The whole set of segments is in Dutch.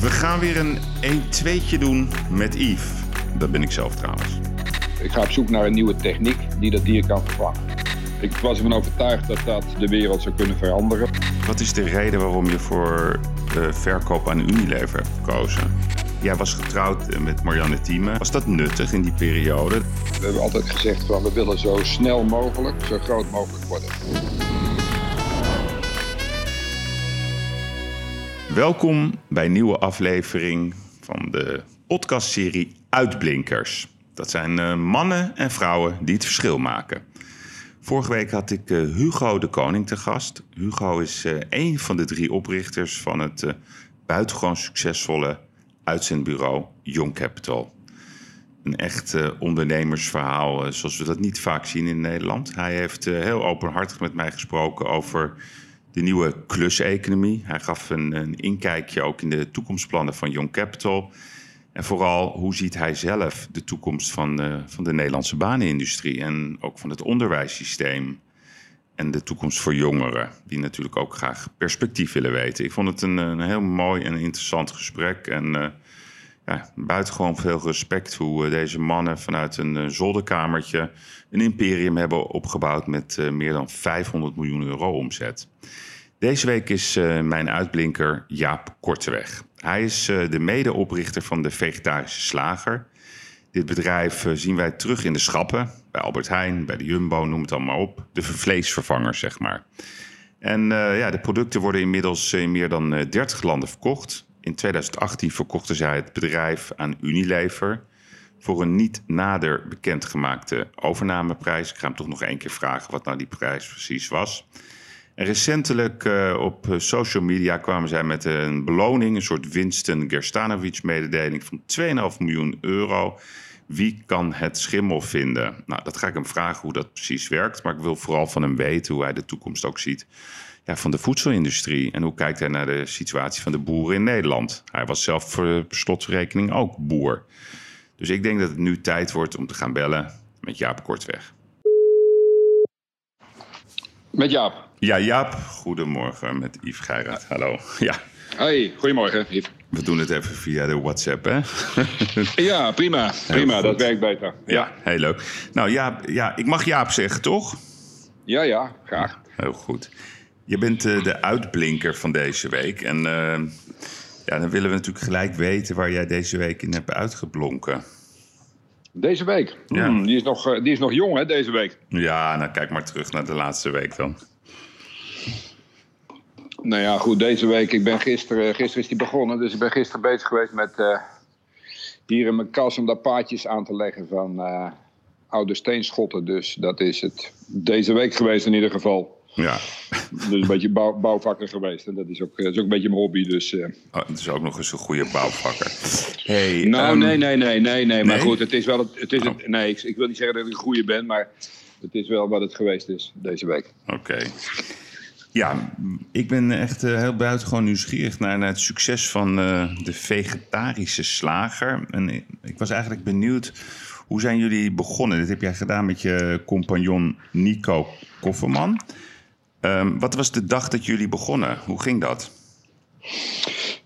We gaan weer een 1-2'tje doen met Yves. Dat ben ik zelf trouwens. Ik ga op zoek naar een nieuwe techniek die dat dier kan vervangen. Ik was ervan overtuigd dat dat de wereld zou kunnen veranderen. Wat is de reden waarom je voor de verkoop aan Unilever hebt gekozen? Jij was getrouwd met Marianne Thieme. Was dat nuttig in die periode? We hebben altijd gezegd van we willen zo snel mogelijk, zo groot mogelijk worden. Welkom bij een nieuwe aflevering van de podcastserie Uitblinkers. Dat zijn uh, mannen en vrouwen die het verschil maken. Vorige week had ik uh, Hugo de Koning te gast. Hugo is uh, een van de drie oprichters van het buitengewoon succesvolle uitzendbureau Young Capital. Een echt ondernemersverhaal zoals we dat niet vaak zien in Nederland. Hij heeft heel openhartig met mij gesproken over de nieuwe kluseconomie. Hij gaf een, een, inkijkje ook in de toekomstplannen van Young Capital. En vooral hoe ziet hij zelf de toekomst van, van de Nederlandse banenindustrie en ook van het onderwijssysteem. En de toekomst voor jongeren, die natuurlijk ook graag perspectief willen weten. Ik vond het een, een heel mooi en interessant gesprek. En uh, ja, buitengewoon veel respect hoe uh, deze mannen vanuit een zolderkamertje een imperium hebben opgebouwd met meer dan 500 miljoen euro omzet. Deze week is mijn uitblinker Jaap Korteweg. Hij is uh, de medeoprichter van de Vegetarische Slager. Dit bedrijf zien wij terug in de schappen, bij Albert Heijn, bij de Jumbo, noem het allemaal op. De vleesvervangers, zeg maar. En ja, de producten worden inmiddels in meer dan 30 landen verkocht. In 2018 verkochten zij het bedrijf aan Unilever voor een niet nader bekendgemaakte overnameprijs. Ik ga hem toch nog één keer vragen wat nou die prijs precies was. En recentelijk uh, op social media kwamen zij met een beloning, een soort Winston Gerstanovic-mededeling van 2,5 miljoen euro. Wie kan het schimmel vinden? Nou, dat ga ik hem vragen hoe dat precies werkt. Maar ik wil vooral van hem weten hoe hij de toekomst ook ziet ja, van de voedselindustrie. En hoe kijkt hij naar de situatie van de boeren in Nederland? Hij was zelf voor slotverrekening ook boer. Dus ik denk dat het nu tijd wordt om te gaan bellen met Jaap Kortweg. Met Jaap. Ja, Jaap, goedemorgen met Yves Geiraat. Hallo. Ja. Hoi, goedemorgen Yves. We doen het even via de WhatsApp, hè? ja, prima. Prima, dat werkt beter. Ja. ja, heel leuk. Nou, Jaap, ja, ik mag Jaap zeggen, toch? Ja, ja, graag. Heel goed. Je bent uh, de uitblinker van deze week. En uh, ja, dan willen we natuurlijk gelijk weten waar jij deze week in hebt uitgeblonken. Deze week? Ja. Hmm, die, is nog, die is nog jong, hè, deze week? Ja, nou kijk maar terug naar de laatste week dan. Nou ja, goed, deze week. Ik ben gisteren, gisteren is die begonnen. Dus ik ben gisteren bezig geweest met uh, hier in mijn kas om daar paadjes aan te leggen van uh, oude steenschotten. Dus dat is het deze week geweest in ieder geval. Ja. Dus een beetje bouw, bouwvakker geweest. En dat is, ook, dat is ook een beetje mijn hobby. Dus, uh. oh, het is ook nog eens een goede bouwvakker. Hey, nou, um... nee, nee, nee, nee, nee. Maar goed, het is wel. Het, het is oh. het, nee, ik, ik, wil niet zeggen dat ik een goede ben, maar het is wel wat het geweest is deze week. Oké. Ja, ik ben echt uh, heel buitengewoon nieuwsgierig naar, naar, het succes van uh, de vegetarische slager. En ik was eigenlijk benieuwd, hoe zijn jullie begonnen? Dit heb jij gedaan met je compagnon Nico Kofferman. Um, wat was de dag dat jullie begonnen? Hoe ging dat?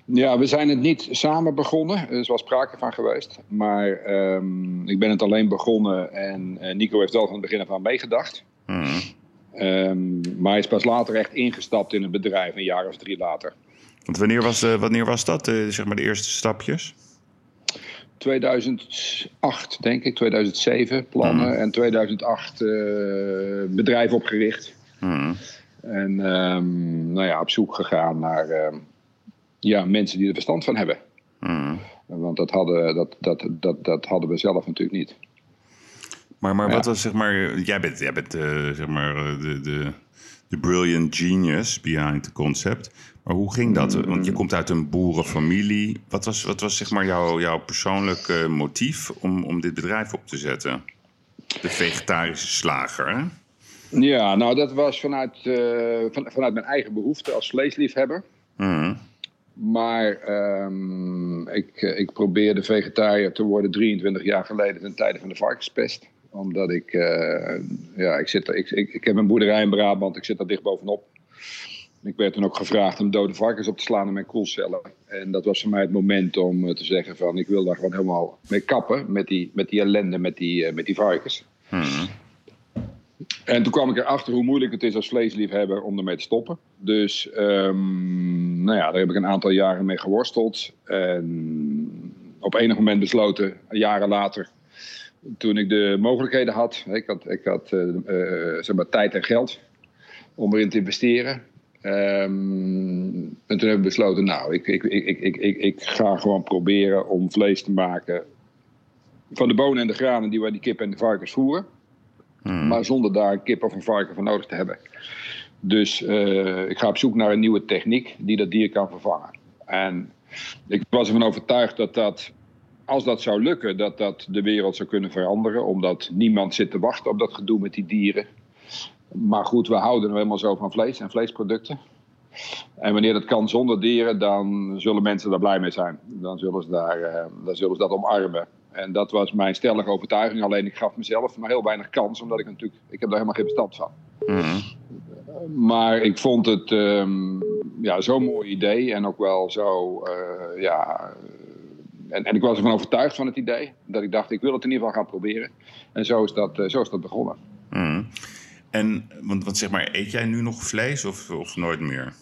Ja, we zijn het niet samen begonnen. Er is wel sprake van geweest. Maar um, ik ben het alleen begonnen en uh, Nico heeft wel van het begin af aan meegedacht. Hmm. Um, maar hij is pas later echt ingestapt in het bedrijf, een jaar of drie later. Want wanneer was, uh, wanneer was dat, uh, zeg maar de eerste stapjes? 2008, denk ik, 2007 plannen mm. en 2008 uh, eh, bedrijf opgericht. Mm. En um, nou ja, op zoek gegaan naar ja, mensen die er verstand van hebben. Mm. Want dat hadden, dat, dat, dat, dat hadden we zelf natuurlijk niet. Maar, maar wat was zeg maar. Jij bent, jij bent uh, zeg maar eh, de, de, de brilliant genius behind the concept. Maar hoe ging dat? Mm. Want je komt uit een boerenfamilie. Wat was, wat was zeg maar jouw, jouw persoonlijke motief om, om dit bedrijf op te zetten? De vegetarische slager, hè? Ja, nou dat was vanuit, uh, van, vanuit mijn eigen behoefte als vleesliefhebber. Mm. Maar um, ik, ik probeerde vegetariër te worden 23 jaar geleden ten tijde van de varkenspest omdat ik, uh, ja, ik, zit, ik, ik, ik heb een boerderij in Brabant, ik zit daar dicht bovenop. Ik werd toen ook gevraagd om dode varkens op te slaan in mijn koelcellen. En dat was voor mij het moment om eh, te zeggen van ik wil daar gewoon helemaal mee kappen met die, met die ellende met die, met die varkens. Hmm. En toen kwam ik erachter hoe moeilijk het is als vleesliefhebber om ermee te stoppen. Dus um, nou ja, daar heb ik een aantal jaren mee geworsteld. En op enig moment besloten, jaren later, toen ik de mogelijkheden had. Ik had, ik had uh, zeg maar tijd en geld om erin te investeren. Um, en toen hebben we besloten, nou, ik, ik, ik, ik, ik, ik ga gewoon proberen om vlees te maken van de bonen en de granen die wij die kip en de varkens voeren. Hmm. Maar zonder daar een kip of een varken voor nodig te hebben. Dus uh, ik ga op zoek naar een nieuwe techniek die dat dier kan vervangen. En ik was ervan overtuigd dat dat, als dat zou lukken, dat dat de wereld zou kunnen veranderen. Omdat niemand zit te wachten op dat gedoe met die dieren. Maar goed, we houden nou helemaal zo van vlees en vleesproducten. En wanneer dat kan zonder dieren, dan zullen mensen daar blij mee zijn. Dan zullen ze, daar, uh, dan zullen ze dat omarmen. En dat was mijn stellige overtuiging. Alleen ik gaf mezelf maar heel weinig kans, omdat ik natuurlijk, ik heb daar helemaal geen bestand van. Mm Maar ik vond het um, ja, zo'n mooi idee en ook wel zo, uh, ja. En, en, ik was ervan overtuigd van het idee, dat ik dacht, ik wil het in ieder geval gaan proberen. En zo is dat, uh, zo is dat begonnen. Mm. En, want, want zeg maar, eet jij nu nog vlees of, of nooit meer?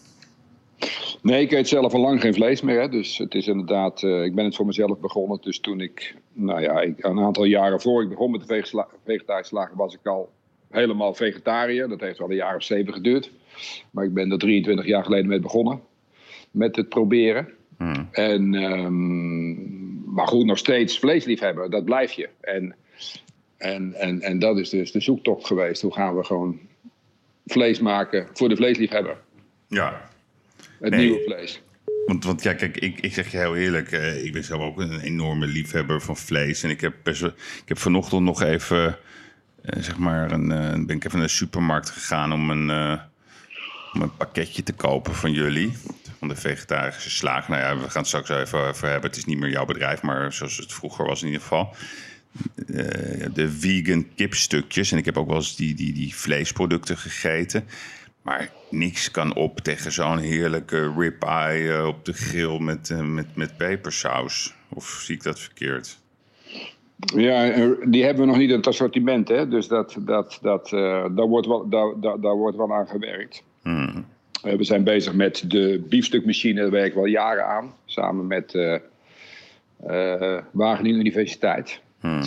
Nee, ik eet zelf al lang geen vlees meer. Hè. Dus het is inderdaad, uh, ik ben het voor mezelf begonnen. Dus toen ik, nou ja, ik, een aantal jaren voor ik begon met de vegetarische lager, was ik al helemaal vegetariër. Dat heeft wel een jaar of zeven geduurd. Maar ik ben er 23 jaar geleden mee begonnen. Met het proberen. Hmm. En, um, maar goed, nog steeds vleesliefhebber, dat blijf je. En, en, en, en dat is dus de zoektocht geweest. Hoe gaan we gewoon vlees maken voor de vleesliefhebber? Ja, het nieuwe vlees. Want, want ja, kijk, ik, ik zeg je heel eerlijk, uh, ik ben zelf ook een enorme liefhebber van vlees. En ik heb, best ik heb vanochtend nog even, uh, zeg maar, een, uh, ben ik even naar de supermarkt gegaan om een, om een pakketje te kopen van jullie. Van de vegetarische slaag. Nou ja, we gaan het straks even over hebben. Het is niet meer jouw bedrijf, maar zoals het vroeger was in ieder geval. de vegan kipstukjes. En ik heb ook wel eens die, die, die vleesproducten gegeten. Maar niks kan op tegen zo'n heerlijke ribeye uh, op de grill met, uh, met, met pepersaus. Of zie ik dat verkeerd? Ja, die hebben we nog niet in het assortiment. Hè? Dus dat, dat, dat, uh, daar, wordt wel, daar, daar, daar, wordt wel aan gewerkt. Hmm. we zijn bezig met de biefstukmachine. Daar werken we al jaren aan. Samen met Wageningen Universiteit. Hmm.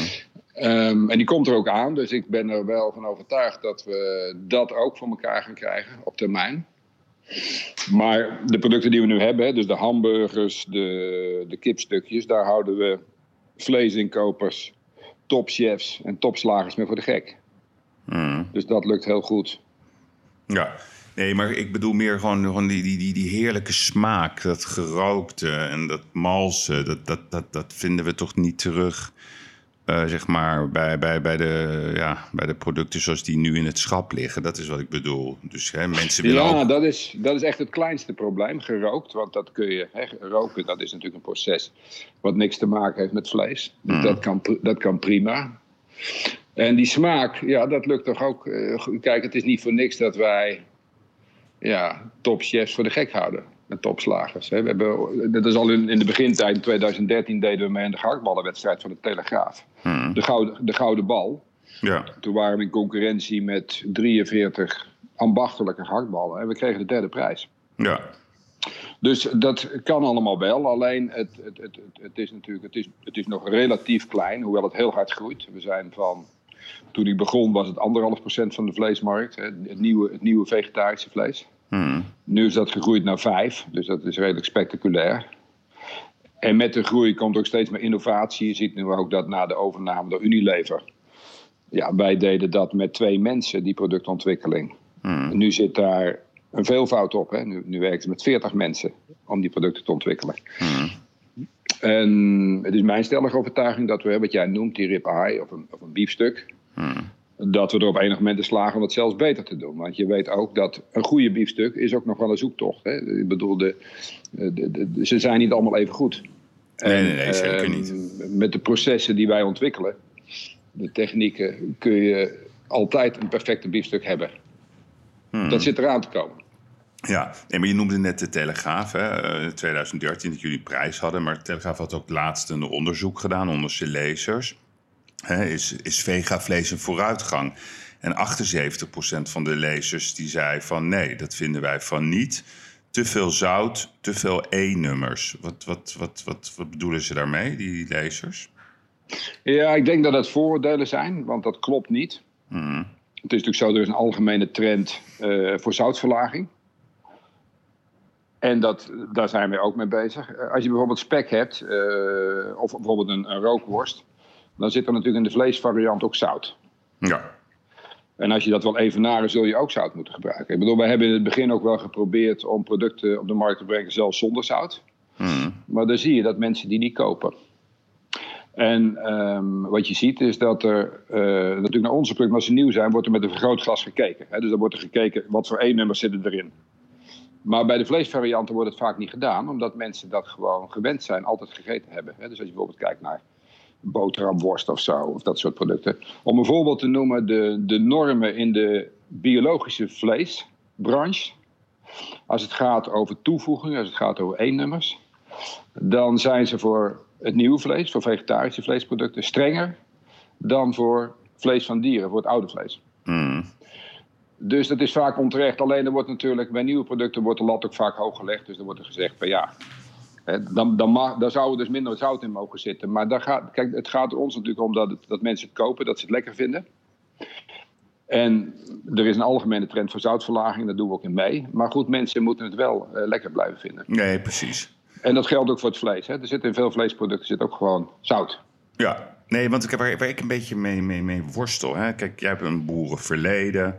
Um, en die komt er ook aan, dus ik ben er wel van overtuigd dat we dat ook voor elkaar gaan krijgen op termijn. Maar de producten die we nu hebben, dus de hamburgers, de, de kipstukjes, daar houden we vleesinkopers, topchefs en topslagers mee voor de gek. Mm. Dus dat lukt heel goed. Ja, nee, maar ik bedoel meer gewoon, gewoon die, die, die, die heerlijke smaak, dat gerookte en dat malse, dat, dat, dat, dat vinden we toch niet terug uh, zeg maar bij, bij, bij, de, ja, bij de producten zoals die nu in het schap liggen. Dat is wat ik bedoel. Dus hè, mensen willen ja, ook... dat, is, dat is echt het kleinste probleem, gerookt. Want dat kun je, hè, roken, dat is natuurlijk een proces wat niks te maken heeft met vlees. Dus mm. dat, kan, dat kan prima. En die smaak, ja, dat lukt toch ook. Uh, kijk, het is niet voor niks dat wij ja, topchefs voor de gek houden met topslagers. We hebben, dat is al in, in de begintijd, in 2013 deden we mee aan de gehaktballenwedstrijd van de Telegraaf. Hmm. De, gouden, de gouden bal. Ja. Toen waren we in concurrentie met 43 ambachtelijke gehaktballen en we kregen de derde prijs. Ja. Dus dat kan allemaal wel, alleen het, het, het, het, is natuurlijk het is, het is nog relatief klein, hoewel het heel hard groeit. We zijn van, toen ik begon was het anderhalf procent van de vleesmarkt, het nieuwe, het nieuwe vegetarische vlees. Hmm. Nu is dat gegroeid naar vijf, dus dat is redelijk spectaculair. En met de groei komt ook steeds meer innovatie. Je ziet nu ook dat na de overname door Unilever. Ja, wij deden dat met twee mensen, die productontwikkeling. Hmm. Nu zit daar een veelvoud op. Hè. Nu, nu werken ze met veertig mensen om die producten te ontwikkelen. Hmm. En het is mijn stellige overtuiging dat we, wat jij noemt, die rib eye of een, of een biefstuk dat we er op enig moment in slagen om het zelfs beter te doen. Want je weet ook dat een goede biefstuk is ook nog wel een zoektocht. Hè? Ik bedoel, de, de, de, ze zijn niet allemaal even goed. Nee, nee, nee, zeker ehm, niet. Met de processen die wij ontwikkelen, de technieken, kun je altijd een perfecte biefstuk hebben. Hmm. Dat zit eraan te komen. Ja, nee, maar je noemde net de Telegraaf, hè, 2013, dat jullie prijs hadden. Maar de Telegraaf had ook laatst een onderzoek gedaan onder zijn lezers. Is, is vegavlees een vooruitgang? En 78% van de lezers die zei van nee, dat vinden wij van niet. Te veel zout, te veel E-nummers. Wat, wat, wat, wat, wat bedoelen ze daarmee, die lezers? Ja, ik denk dat het vooroordelen zijn, want dat klopt niet. Mhm. Het is natuurlijk zo, er is een algemene trend uh, voor zoutverlaging. En dat, daar zijn we ook mee bezig. Eh, als je bijvoorbeeld spek hebt, uh, of bijvoorbeeld een, een, rookworst, dan zit er natuurlijk in de vleesvariant ook zout. Ja. En als je dat wil evenaren, zul je ook zout moeten gebruiken. Ik bedoel, wij hebben in het begin ook wel geprobeerd om producten op de markt te brengen, zelfs zonder zout. Mm. Maar dan zie je dat mensen die niet kopen. En um, wat je ziet is dat er, uh, natuurlijk naar onze producten, als ze nieuw zijn, wordt er met een vergrootglas gekeken. Hè? Dus dan wordt er gekeken wat voor E-nummers zitten erin. Maar bij de vleesvarianten wordt het vaak niet gedaan, omdat mensen dat gewoon gewend zijn, altijd gegeten hebben. Hè? Dus als je bijvoorbeeld kijkt naar boterhamworst of zo, of dat soort producten. Om een voorbeeld te noemen, de, de normen in de biologische vleesbranche. Als het gaat over toevoegingen, als het gaat over E-nummers, dan zijn ze voor het nieuwe vlees, voor vegetarische vleesproducten, strenger dan voor vlees van dieren, voor het oude vlees. Mm. Dus dat is vaak onterecht. Alleen er wordt natuurlijk bij nieuwe producten wordt de lat ook vaak hoog gelegd. Dus dan wordt er gezegd van ja, dan, dan, mag, dan zou er dus minder zout in mogen zitten. Maar daar gaat, kijk, het gaat er ons natuurlijk om dat, het, dat mensen het kopen, dat ze het lekker vinden. En er is een algemene trend voor zoutverlaging, daar doen we ook in mee. Maar goed, mensen moeten het wel uh, lekker blijven vinden. Nee, precies. En dat geldt ook voor het vlees. Hè. Er zit in veel vleesproducten zit ook gewoon zout. Ja, nee, want ik, waar, waar ik een beetje mee, mee, mee worstel. Hè. Kijk, jij hebt een boerenverleden.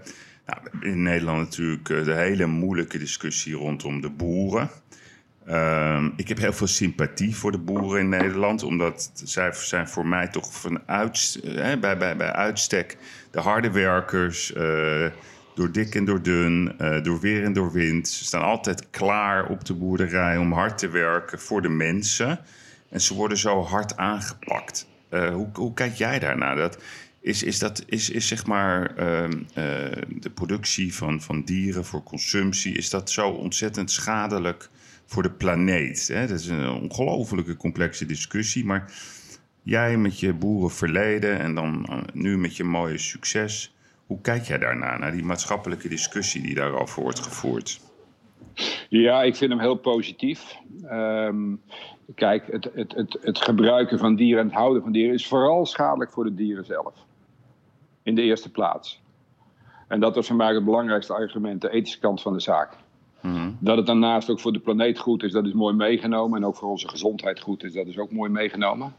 Nou, in Nederland natuurlijk eh, de hele moeilijke discussie rondom de boeren. Uh, ik heb heel veel sympathie voor de boeren in Nederland, omdat zij zijn voor mij toch van bij, bij, bij uitstek de harde werkers. Uh, door dik en door dun, uh, door weer en door wind. Ze staan altijd klaar op de boerderij om hard te werken voor de mensen. En ze worden zo hard aangepakt. Hoe, hoe, kijk jij daarnaar? Dat, is, is, dat, is, is zeg maar uh, de productie van, van dieren voor consumptie, is dat zo ontzettend schadelijk voor de planeet? Hè? Dat is een ongelofelijke complexe discussie, maar jij met je boerenverleden en dan nu met je mooie succes, hoe kijk jij daarna, naar die maatschappelijke discussie die daarover wordt gevoerd? Ja, ik vind hem heel positief. Um, kijk, het, het, het, het gebruiken van dieren en het houden van dieren is vooral schadelijk voor de dieren zelf. In de eerste plaats. En dat was voor mij het belangrijkste argument, de ethische kant van de zaak. Mm Dat het daarnaast ook voor de planeet goed is, dat is mooi meegenomen. En ook voor onze gezondheid goed is, dat is ook mooi meegenomen.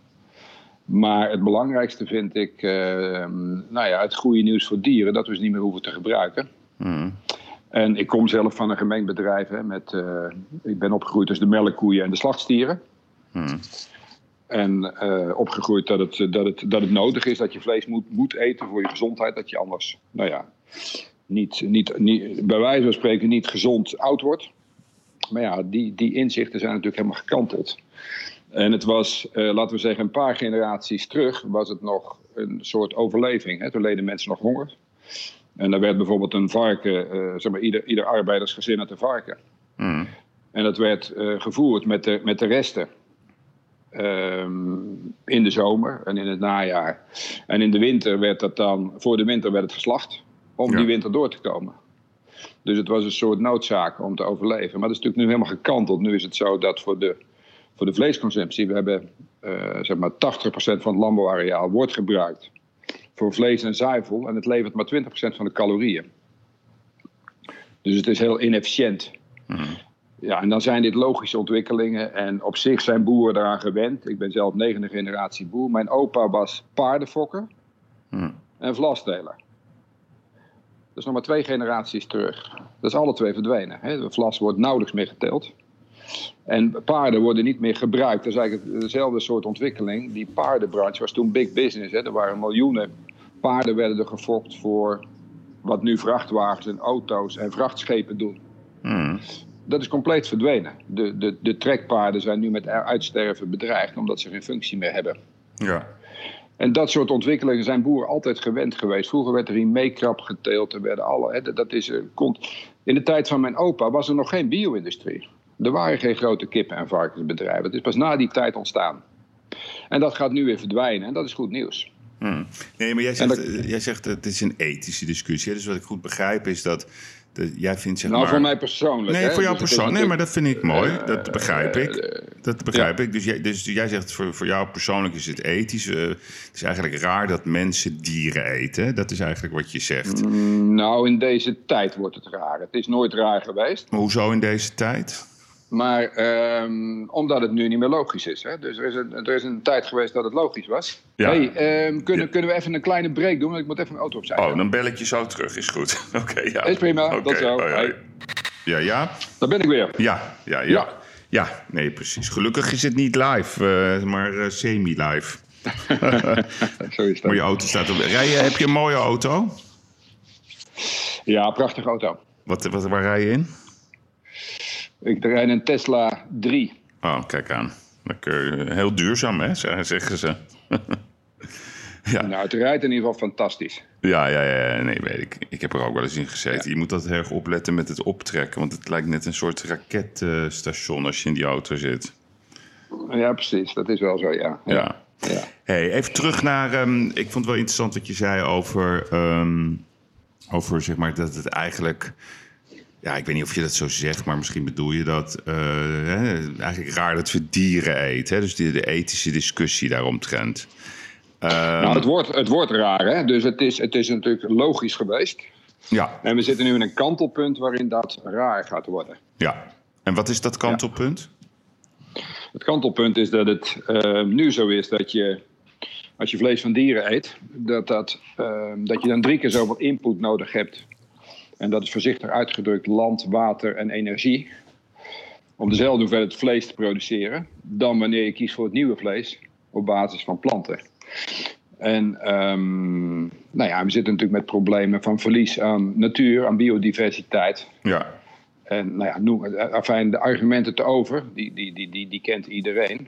Maar het belangrijkste vind ik, uh, nou ja, het goede nieuws voor dieren, dat we ze niet meer hoeven te gebruiken. Mm. En ik kom zelf van een gemengd bedrijf. Hè, met, uh, ik ben opgegroeid tussen de melkkoeien en de slachtstieren. Mm. En uh, opgegroeid dat het, dat, het, dat het nodig is dat je vlees moet, moet eten voor je gezondheid. Dat je anders, nou ja, niet, niet, niet, bij wijze van spreken niet gezond oud wordt. Maar ja, die, die inzichten zijn natuurlijk helemaal gekanteld. En het was, uh, laten we zeggen, een paar generaties terug was het nog een soort overleving. Hè? Toen leden mensen nog honger. En dan werd bijvoorbeeld een varken, uh, zeg maar, ieder, ieder arbeidersgezin had een varken. Mm. En dat werd uh, gevoerd met de, met de resten. Um, in de zomer en in het najaar. En in de winter werd dat dan, voor de winter werd het geslacht. Om ja. die winter door te komen. Dus het was een soort noodzaak om te overleven. Maar dat is natuurlijk nu helemaal gekanteld. Nu is het zo dat voor de voor de vleesconsumptie. We hebben uh, zeg maar 80% van het landbouwareaal wordt gebruikt voor vlees en zuivel. En het levert maar 20% van de calorieën. Dus het is heel inefficiënt. Mm. Ja, en dan zijn dit logische ontwikkelingen. En op zich zijn boeren daaraan gewend. Ik ben zelf negende generatie boer. Mijn opa was paardenfokker mm. en vlasdeler. Dat is nog maar twee generaties terug. Dat is alle twee verdwenen. Hè. De vlas wordt nauwelijks meer geteld. En paarden worden niet meer gebruikt. Dat is eigenlijk dezelfde soort ontwikkeling. Die paardenbranche was toen big business. Hè. Er waren miljoenen paarden werden er gefokt voor wat nu vrachtwagens en auto's en vrachtschepen doen. Hmm. Dat is compleet verdwenen. De, de, de trekpaarden zijn nu met uitsterven bedreigd omdat ze geen functie meer hebben. Ja. En dat soort ontwikkelingen zijn boeren altijd gewend geweest. Vroeger werd er in meekrap geteeld. Er werden alle, hè, dat is, in de tijd van mijn opa was er nog geen bio-industrie. Er waren geen grote kippen- en varkensbedrijven. Het is pas na die tijd ontstaan. En dat gaat nu weer verdwijnen en dat is goed nieuws. Hmm. Nee, maar jij zegt, dat, jij zegt het is een ethische discussie. Dus wat ik goed begrijp is dat jij vindt zeg nou, maar... voor mij persoonlijk. Nee, hè? voor jou dus persoonlijk. Nee, maar dat vind ik mooi. Uh, dat begrijp ik. Uh, dat begrijp ik. Dus jij, dus jij zegt voor, voor jou persoonlijk is het ethisch. Uh, het is eigenlijk raar dat mensen dieren eten. Dat is eigenlijk wat je zegt. Mm, nou, in deze tijd wordt het raar. Het is nooit raar geweest. Maar hoezo in deze tijd? Maar um, omdat het nu niet meer logisch is. Hè? Dus er is, een, er is een tijd geweest dat het logisch was. Ja. Hey, um, kunnen, ja. kunnen we even een kleine break doen? Want ik moet even mijn auto opzij. Oh, dan bel ik je zo terug. Is goed. Oké, okay, ja. Is prima. Okay. Tot zo. Oh, ja. Ja, ja. Daar ben ik weer. Ja, ja, ja. Ja, ja nee, precies. Gelukkig is het niet live, uh, maar uh, semi-live. zo is dat. Maar je auto staat op. Rij je, heb je een mooie auto? Ja, prachtige auto. Wat, wat, waar rij je in? Ik rijd een Tesla 3. Oh, kijk aan. Lekker, heel duurzaam, hè, zeggen ze. ja. Nou, het rijdt in ieder geval fantastisch. Ja, ja, ja, nee, weet ik. Ik heb er ook wel eens in gezeten. Ja. Je moet dat erg opletten met het optrekken, want het lijkt net een soort raketstation als je in die auto zit. Ja, precies. Dat is wel zo, ja. Ja. ja. ja. Hey, even terug naar. Um, ik vond het wel interessant wat je zei over. Um, over zeg maar dat het eigenlijk ja, ik weet niet of je dat zo zegt, maar misschien bedoel je dat. Uh, hè, eigenlijk raar dat we dieren eten. Hè? Dus die, de ethische discussie daaromtrent. Uh, nou, het wordt, het wordt raar, hè? Dus het is, het is natuurlijk logisch geweest. Ja. En we zitten nu in een kantelpunt waarin dat raar gaat worden. Ja. En wat is dat kantelpunt? Ja. Het kantelpunt is dat het uh, nu zo is dat je. Als je vlees van dieren eet, dat, dat, dat je dan drie keer zoveel input nodig hebt en dat is voorzichtig uitgedrukt land, water en energie. Om dezelfde hoeveelheid vlees te produceren. Dan wanneer je kiest voor het nieuwe vlees op basis van planten. En um, nou ja, we zitten natuurlijk met problemen van verlies aan natuur, aan biodiversiteit. Ja. En nou ja, noem, enfin, de argumenten te over, die, die, die, die, die kent iedereen.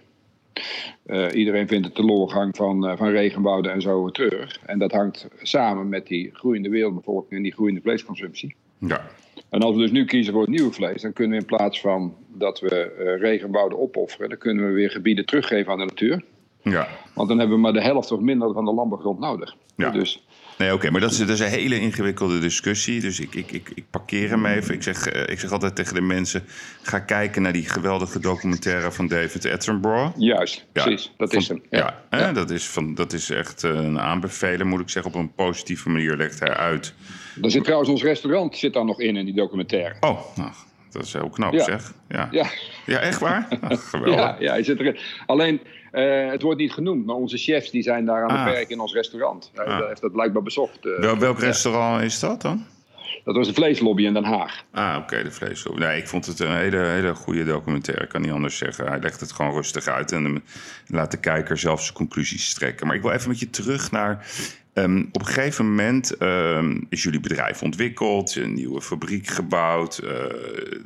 Uh, iedereen vindt de teleurgang van, uh, van regenwouden en zo treurig. En dat hangt samen met die groeiende wereldbevolking en die groeiende vleesconsumptie. Ja. En als we dus nu kiezen voor het nieuwe vlees, dan kunnen we in plaats van dat we uh, regenwouden opofferen, dan kunnen we weer gebieden teruggeven aan de natuur. Ja. Want dan hebben we maar de helft of minder van de landbouwgrond nodig. Ja. Dus, Nee, oké, okay, maar dat is, dat is een hele ingewikkelde discussie. Dus ik, ik, ik, ik parkeer hem even. Ik zeg, uh, ik zeg altijd tegen de mensen: ga kijken naar die geweldige documentaire van David Attenborough. Juist, ja, precies. Dat van, is hem. Ja, ja, hè, Dat, is van, dat is echt uh, een aanbeveler, moet ik zeggen. Op een positieve manier legt hij uit. Daar zit trouwens ons restaurant zit daar nog in, in die documentaire. Oh, nou, dat is heel knap, zeg. Ja. Ja. ja, echt waar? Ach, geweldig. Ja, ja hij zit erin. Alleen. Uh, het wordt niet genoemd, maar onze chefs die zijn daar aan het Ah. werk in ons restaurant. Hij Ah. heeft dat blijkbaar bezocht. Uh, Wel, welk restaurant is dat dan? Dat was de vleeslobby in Den Haag. Ah, oké, de vleesloop. Nee, ik vond het een hele, hele goede documentaire. Ik kan niet anders zeggen. Hij legt het gewoon rustig uit en laat de kijker zelf zijn conclusies trekken. Maar ik wil even met je terug naar. Um, op een gegeven moment um, is jullie bedrijf ontwikkeld, een nieuwe fabriek gebouwd. Uh,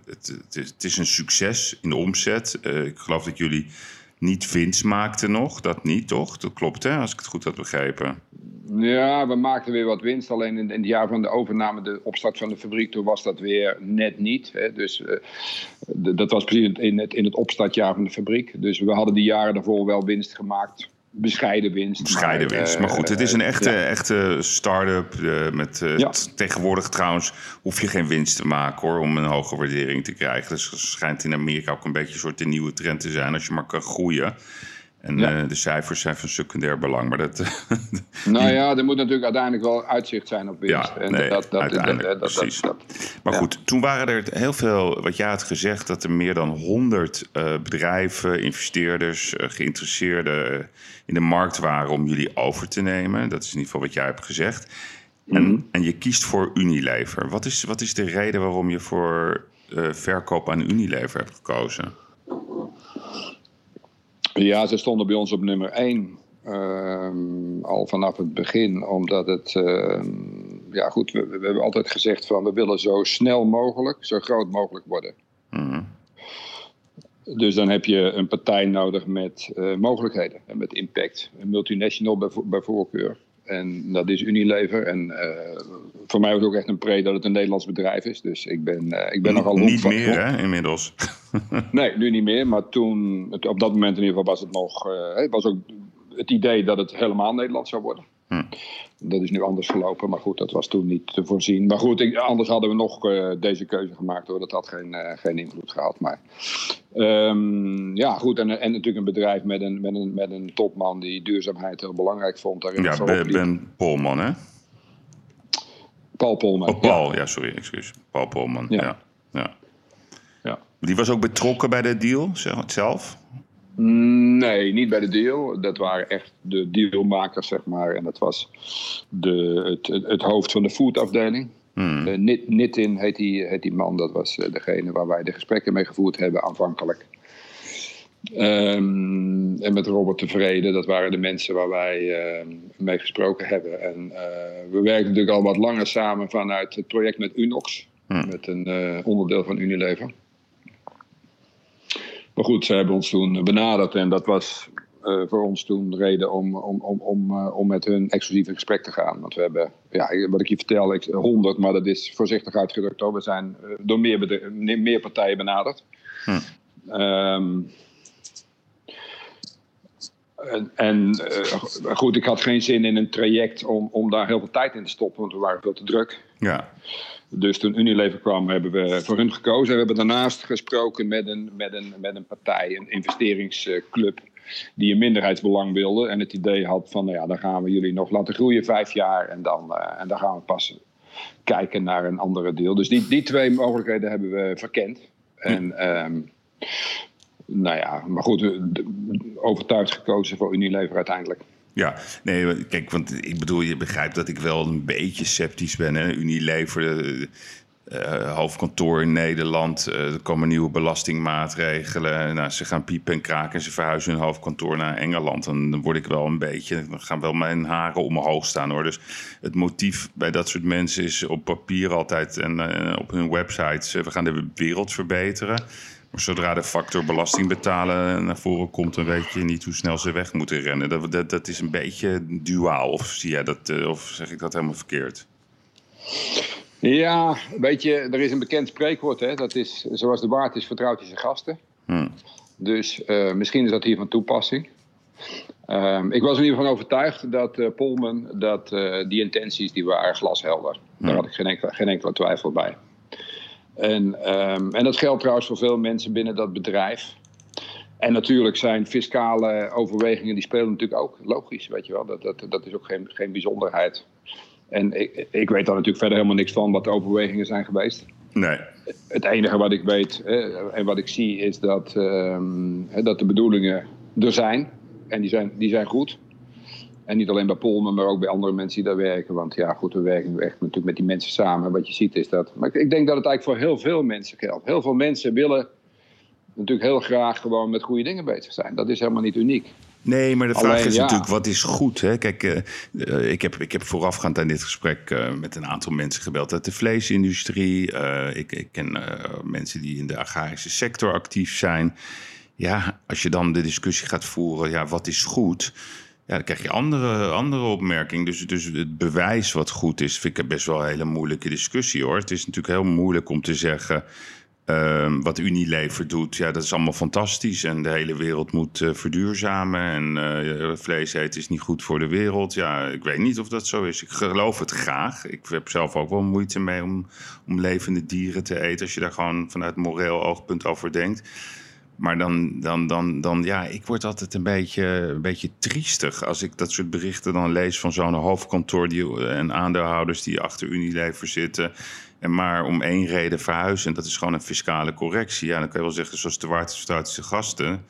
het, het, is, het, is, een succes in de omzet. Uh, ik geloof dat jullie niet winst maakten nog. Dat niet, toch? Dat klopt, hè? Als ik het goed had begrepen. Ja, we maakten weer wat winst. Alleen in, het jaar van de overname, de opstart van de fabriek, toen was dat weer net niet. Hè. Dus de, dat was precies in het, in het opstartjaar van de fabriek. Dus we hadden die jaren daarvoor wel winst gemaakt. Bescheiden winst. Bescheiden maar, winst. Maar goed, het is een echte, ja. echte start-up. Uh, met, Ja. Tegenwoordig trouwens hoef je geen winst te maken hoor, om een hoge waardering te krijgen. Dus het schijnt in Amerika ook een beetje een soort de nieuwe trend te zijn als je maar kan groeien. En Ja. eh, de cijfers zijn van secundair belang. Maar dat, Nou ja, er moet natuurlijk uiteindelijk wel uitzicht zijn op winst. Ja, nee, uiteindelijk, dat, dat, precies. dat- Maar Ja. goed, toen waren er heel veel, wat jij had gezegd, dat er meer dan 100 eh, bedrijven, investeerders, eh, geïnteresseerden in de markt waren om jullie over te nemen. Dat is in ieder geval wat jij hebt gezegd. En, Mhm. en je kiest voor Unilever. Wat is, wat is de reden waarom je voor verkoop aan Unilever hebt gekozen? Ja, ze stonden bij ons op nummer 1. al vanaf het begin, omdat het. ehm, ja, goed, we, we hebben altijd gezegd van we willen zo snel mogelijk, zo groot mogelijk worden. Mhm. Dus dan heb je een partij nodig met uh, mogelijkheden en met impact. Een multinational bij, bij voorkeur. En dat is Unilever. En uh, voor mij was ook echt een pre dat het een Nederlands bedrijf is. Dus ik ben, uh, ik ben nogal Niet meer, hè, inmiddels? nee, nu niet meer. Maar toen, op dat moment in ieder geval, was het nog. Uh, was ook het idee dat het helemaal Nederlands zou worden. Hm. Dat is nu anders gelopen, maar goed, dat was toen niet te voorzien. Maar goed, ik, anders hadden we nog uh, deze keuze gemaakt hoor. Dat had geen, uh, geen invloed gehad. Maar um, ja, goed. En, en natuurlijk een bedrijf met een, met, een, met een topman die duurzaamheid heel belangrijk vond. Daarin ja, Ben, ben Polman, hè? Paul Polman. Oh, Paul, ja. ja, sorry, excuus. Paul Polman, ja. ja. ja. ja. Die was ook betrokken bij de deal zelf? Nee, niet bij de deal. Dat waren echt de dealmakers, zeg maar. En dat was de, het, het hoofd van de foodafdeling. Hmm. Uh, Nitin heet die, heet die man. Dat was uh, degene waar wij de gesprekken mee gevoerd hebben aanvankelijk. Um, en met Robert Tevreden, dat waren de mensen waar wij uh, mee gesproken hebben. En we werken natuurlijk al wat langer samen vanuit het project met Unox. Hmm. Met een onderdeel van Unilever. Maar goed, ze hebben ons toen benaderd en dat was uh, voor ons toen reden om, om, om, om, uh, om met hun exclusief in gesprek te gaan. Want we hebben, ja, wat ik je vertel, ik, 100, maar dat is voorzichtig uitgedrukt. Hoor. We zijn uh, door meer, meer partijen benaderd. Hm. Um, en, en goed, ik had geen zin in een traject om, om daar heel veel tijd in te stoppen, want we waren veel te druk. Ja. Dus toen Unilever kwam, hebben we voor hun gekozen. We hebben daarnaast gesproken met een, met een, met een partij, een investeringsclub, die een minderheidsbelang wilde. En het idee had van, nou ja, dan gaan we jullie nog laten groeien vijf jaar. En dan, uh, en dan gaan we pas kijken naar een andere deel. Dus die, die twee mogelijkheden hebben we verkend. En um, nou ja, maar goed, overtuigd gekozen voor Unilever uiteindelijk. Ja, nee, kijk, want ik bedoel, je begrijpt dat ik wel een beetje sceptisch ben. Hè? Unilever, uh, hoofdkantoor in Nederland, uh, er komen nieuwe belastingmaatregelen. Nou, ze gaan piepen en kraken, ze verhuizen hun hoofdkantoor naar Engeland. En dan word ik wel een beetje, dan gaan wel mijn haren omhoog staan hoor. Dus het motief bij dat soort mensen is op papier altijd en op hun websites, we gaan de wereld verbeteren. Maar zodra de factor belasting betalen naar voren komt, dan weet je niet hoe snel ze weg moeten rennen. Dat, dat, dat is een beetje duaal. Of zie jij dat, eh, of zeg ik dat helemaal verkeerd? Ja, weet je, er is een bekend spreekwoord, hè? dat is zoals de waard is, vertrouwt hij zijn gasten. Hmm. Dus uh, misschien is dat hier van toepassing. Um, ik was in ieder geval overtuigd dat uh, Polman, dat die intenties, die waren glashelder. Hmm. Daar had ik geen enkele, geen enkele twijfel bij. En, um, en dat geldt trouwens voor veel mensen binnen dat bedrijf. En natuurlijk zijn fiscale overwegingen, die spelen natuurlijk ook. Logisch, weet je wel. Dat, dat, dat is ook geen, geen bijzonderheid. En ik, ik weet daar natuurlijk verder helemaal niks van wat de overwegingen zijn geweest. Nee. Het enige wat ik weet en wat ik zie is dat, um, dat de bedoelingen er zijn. En die zijn, die zijn goed. En niet alleen bij Polman, maar ook bij andere mensen die daar werken. Want ja, goed, we werken echt natuurlijk met die mensen samen. Wat je ziet is dat. Maar ik denk dat het eigenlijk voor heel veel mensen geldt. Heel veel mensen willen natuurlijk heel graag gewoon met goede dingen bezig zijn. Dat is helemaal niet uniek. Nee, maar de vraag is natuurlijk, wat is goed? Hè? Kijk, uh, ik, heb, ik heb voorafgaand aan dit gesprek uh, met een aantal mensen gebeld uit de vleesindustrie. Uh, ik, ik ken mensen die in de agrarische sector actief zijn. Ja, als je dan de discussie gaat voeren, ja, wat is goed? Ja, dan krijg je andere, andere opmerking. Dus, dus het bewijs wat goed is, vind ik best wel een hele moeilijke discussie hoor. Het is natuurlijk heel moeilijk om te zeggen. Uh, wat Unilever doet, ja, dat is allemaal fantastisch. En de hele wereld moet uh, verduurzamen. En uh, vlees eten is niet goed voor de wereld. Ja, ik weet niet of dat zo is. Ik geloof het graag. Ik heb zelf ook wel moeite mee om, om levende dieren te eten. Als je daar gewoon vanuit moreel oogpunt over denkt. Maar dan, dan, dan, dan, ja, ik word altijd een beetje, een beetje triestig als ik dat soort berichten dan lees van zo'n hoofdkantoor die, en aandeelhouders die achter Unilever zitten. En maar om één reden verhuizen. En dat is gewoon een fiscale correctie. Ja, dan kan je wel zeggen, zoals de Waardstatische gasten.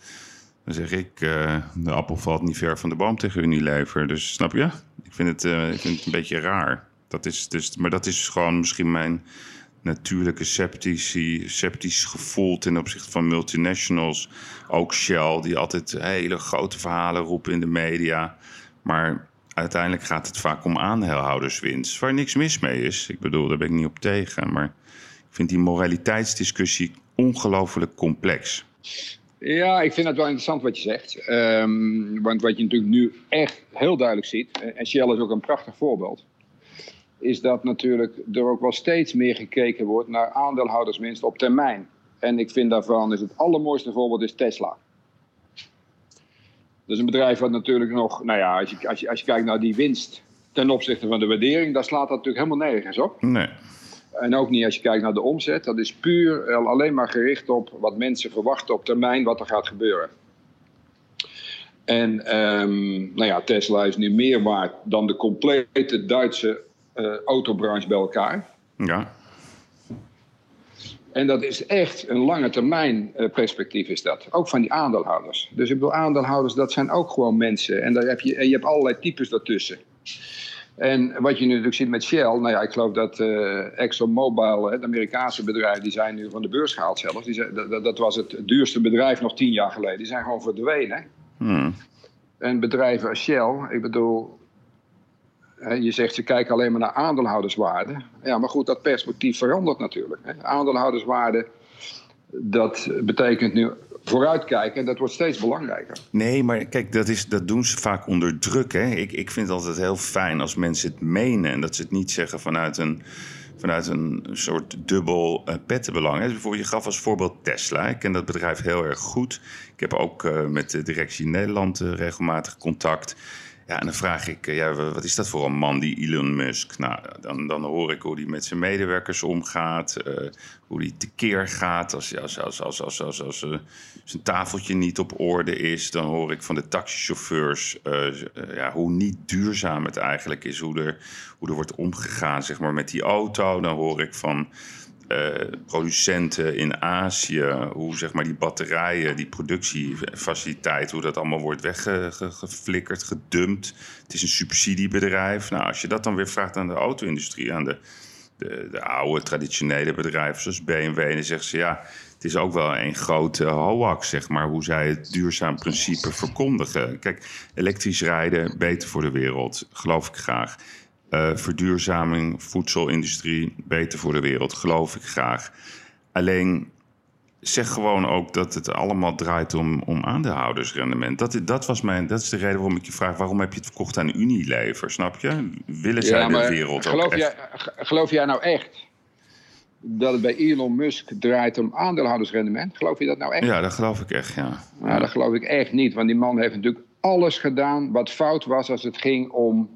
Dan zeg ik, uh, de appel valt niet ver van de boom tegen Unilever. Dus snap je? Ik vind het, uh, ik vind het een beetje raar. Dat is dus, maar dat is gewoon misschien mijn natuurlijke sceptici, sceptisch gevoel ten opzichte van multinationals. Ook Shell, die altijd hele grote verhalen roepen in de media. Maar uiteindelijk gaat het vaak om aandeelhouderswinst, waar niks mis mee is. Ik bedoel, daar ben ik niet op tegen. Maar ik vind die moraliteitsdiscussie ongelooflijk complex. Ja, ik vind het wel interessant wat je zegt. Ehm, want wat je natuurlijk nu echt heel duidelijk ziet, en Shell is ook een prachtig voorbeeld, is dat natuurlijk er ook wel steeds meer gekeken wordt naar aandeelhouderswinst op termijn. En ik vind daarvan is het allermooiste voorbeeld is Tesla. Dat is een bedrijf wat natuurlijk nog, nou ja, als je, als je, als je kijkt naar die winst ten opzichte van de waardering, dan slaat dat natuurlijk helemaal nergens op. Nee. En ook niet als je kijkt naar de omzet. Dat is puur alleen maar gericht op wat mensen verwachten op termijn wat er gaat gebeuren. En um, nou ja, Tesla is nu meer waard dan de complete Duitse autobranche bij elkaar. Ja. En dat is echt een lange termijn uh, perspectief is dat. Ook van die aandeelhouders. Dus ik bedoel, aandeelhouders dat zijn ook gewoon mensen. En, daar heb je, en je hebt allerlei types daartussen. En wat je nu natuurlijk ziet met Shell, nou ja, ik geloof dat uh, ExxonMobil, het Amerikaanse bedrijf, die zijn nu van de beurs gehaald zelfs. Die zijn, dat, dat, was het duurste bedrijf nog tien jaar geleden. Die zijn gewoon verdwenen. Hmm. En bedrijven als Shell, ik bedoel, je zegt ze kijken alleen maar naar aandeelhouderswaarde. Ja, maar goed, dat perspectief verandert natuurlijk. Aandeelhouderswaarde, dat betekent nu vooruitkijken en dat wordt steeds belangrijker. Nee, maar kijk, dat, is, dat doen ze vaak onder druk. Hè? Ik, ik vind het altijd heel fijn als mensen het menen en dat ze het niet zeggen vanuit een, vanuit een soort dubbel uh, pettenbelang. Bijvoorbeeld, je gaf als voorbeeld Tesla. Ik ken dat bedrijf heel erg goed. Ik heb ook uh, met de directie Nederland uh, regelmatig contact. Ja, en dan vraag ik, eh, ja, wat is dat voor een man, die Elon Musk? Nou, dan, dan hoor ik hoe hij met zijn medewerkers omgaat, uh, hoe hij tekeer gaat als, als, als, als, als, als, als uh, zijn tafeltje niet op orde is. Dan hoor ik van de taxichauffeurs ja, hoe niet duurzaam het eigenlijk is, hoe er, hoe er wordt omgegaan zeg maar, met die auto. Dan hoor ik van producenten in Azië, hoe zeg maar die batterijen, die productiefaciliteit, hoe dat allemaal wordt weggeflikkerd, gedumpt. Het is een subsidiebedrijf. Nou, als je dat dan weer vraagt aan de auto-industrie, aan de, de, de, oude traditionele bedrijven zoals BMW, dan zeggen ze ja. Het is ook wel een grote hoax, zeg maar, hoe zij het duurzaam principe verkondigen. Kijk, elektrisch rijden, beter voor de wereld, geloof ik graag. Uh, verduurzaming, voedselindustrie, beter voor de wereld, geloof ik graag. Alleen zeg gewoon ook dat het allemaal draait om, om aandeelhoudersrendement. Dat, dat, was mijn, dat is de reden waarom ik je vraag: waarom heb je het verkocht aan Unilever? Snap je? Willen zij de wereld geloof ook jij, Geloof jij nou echt dat het bij Elon Musk draait om aandeelhoudersrendement? Geloof je dat nou echt? Ja, dat geloof ik echt, ja. Nou, dat geloof ik echt niet, want die man heeft natuurlijk alles gedaan wat fout was als het ging om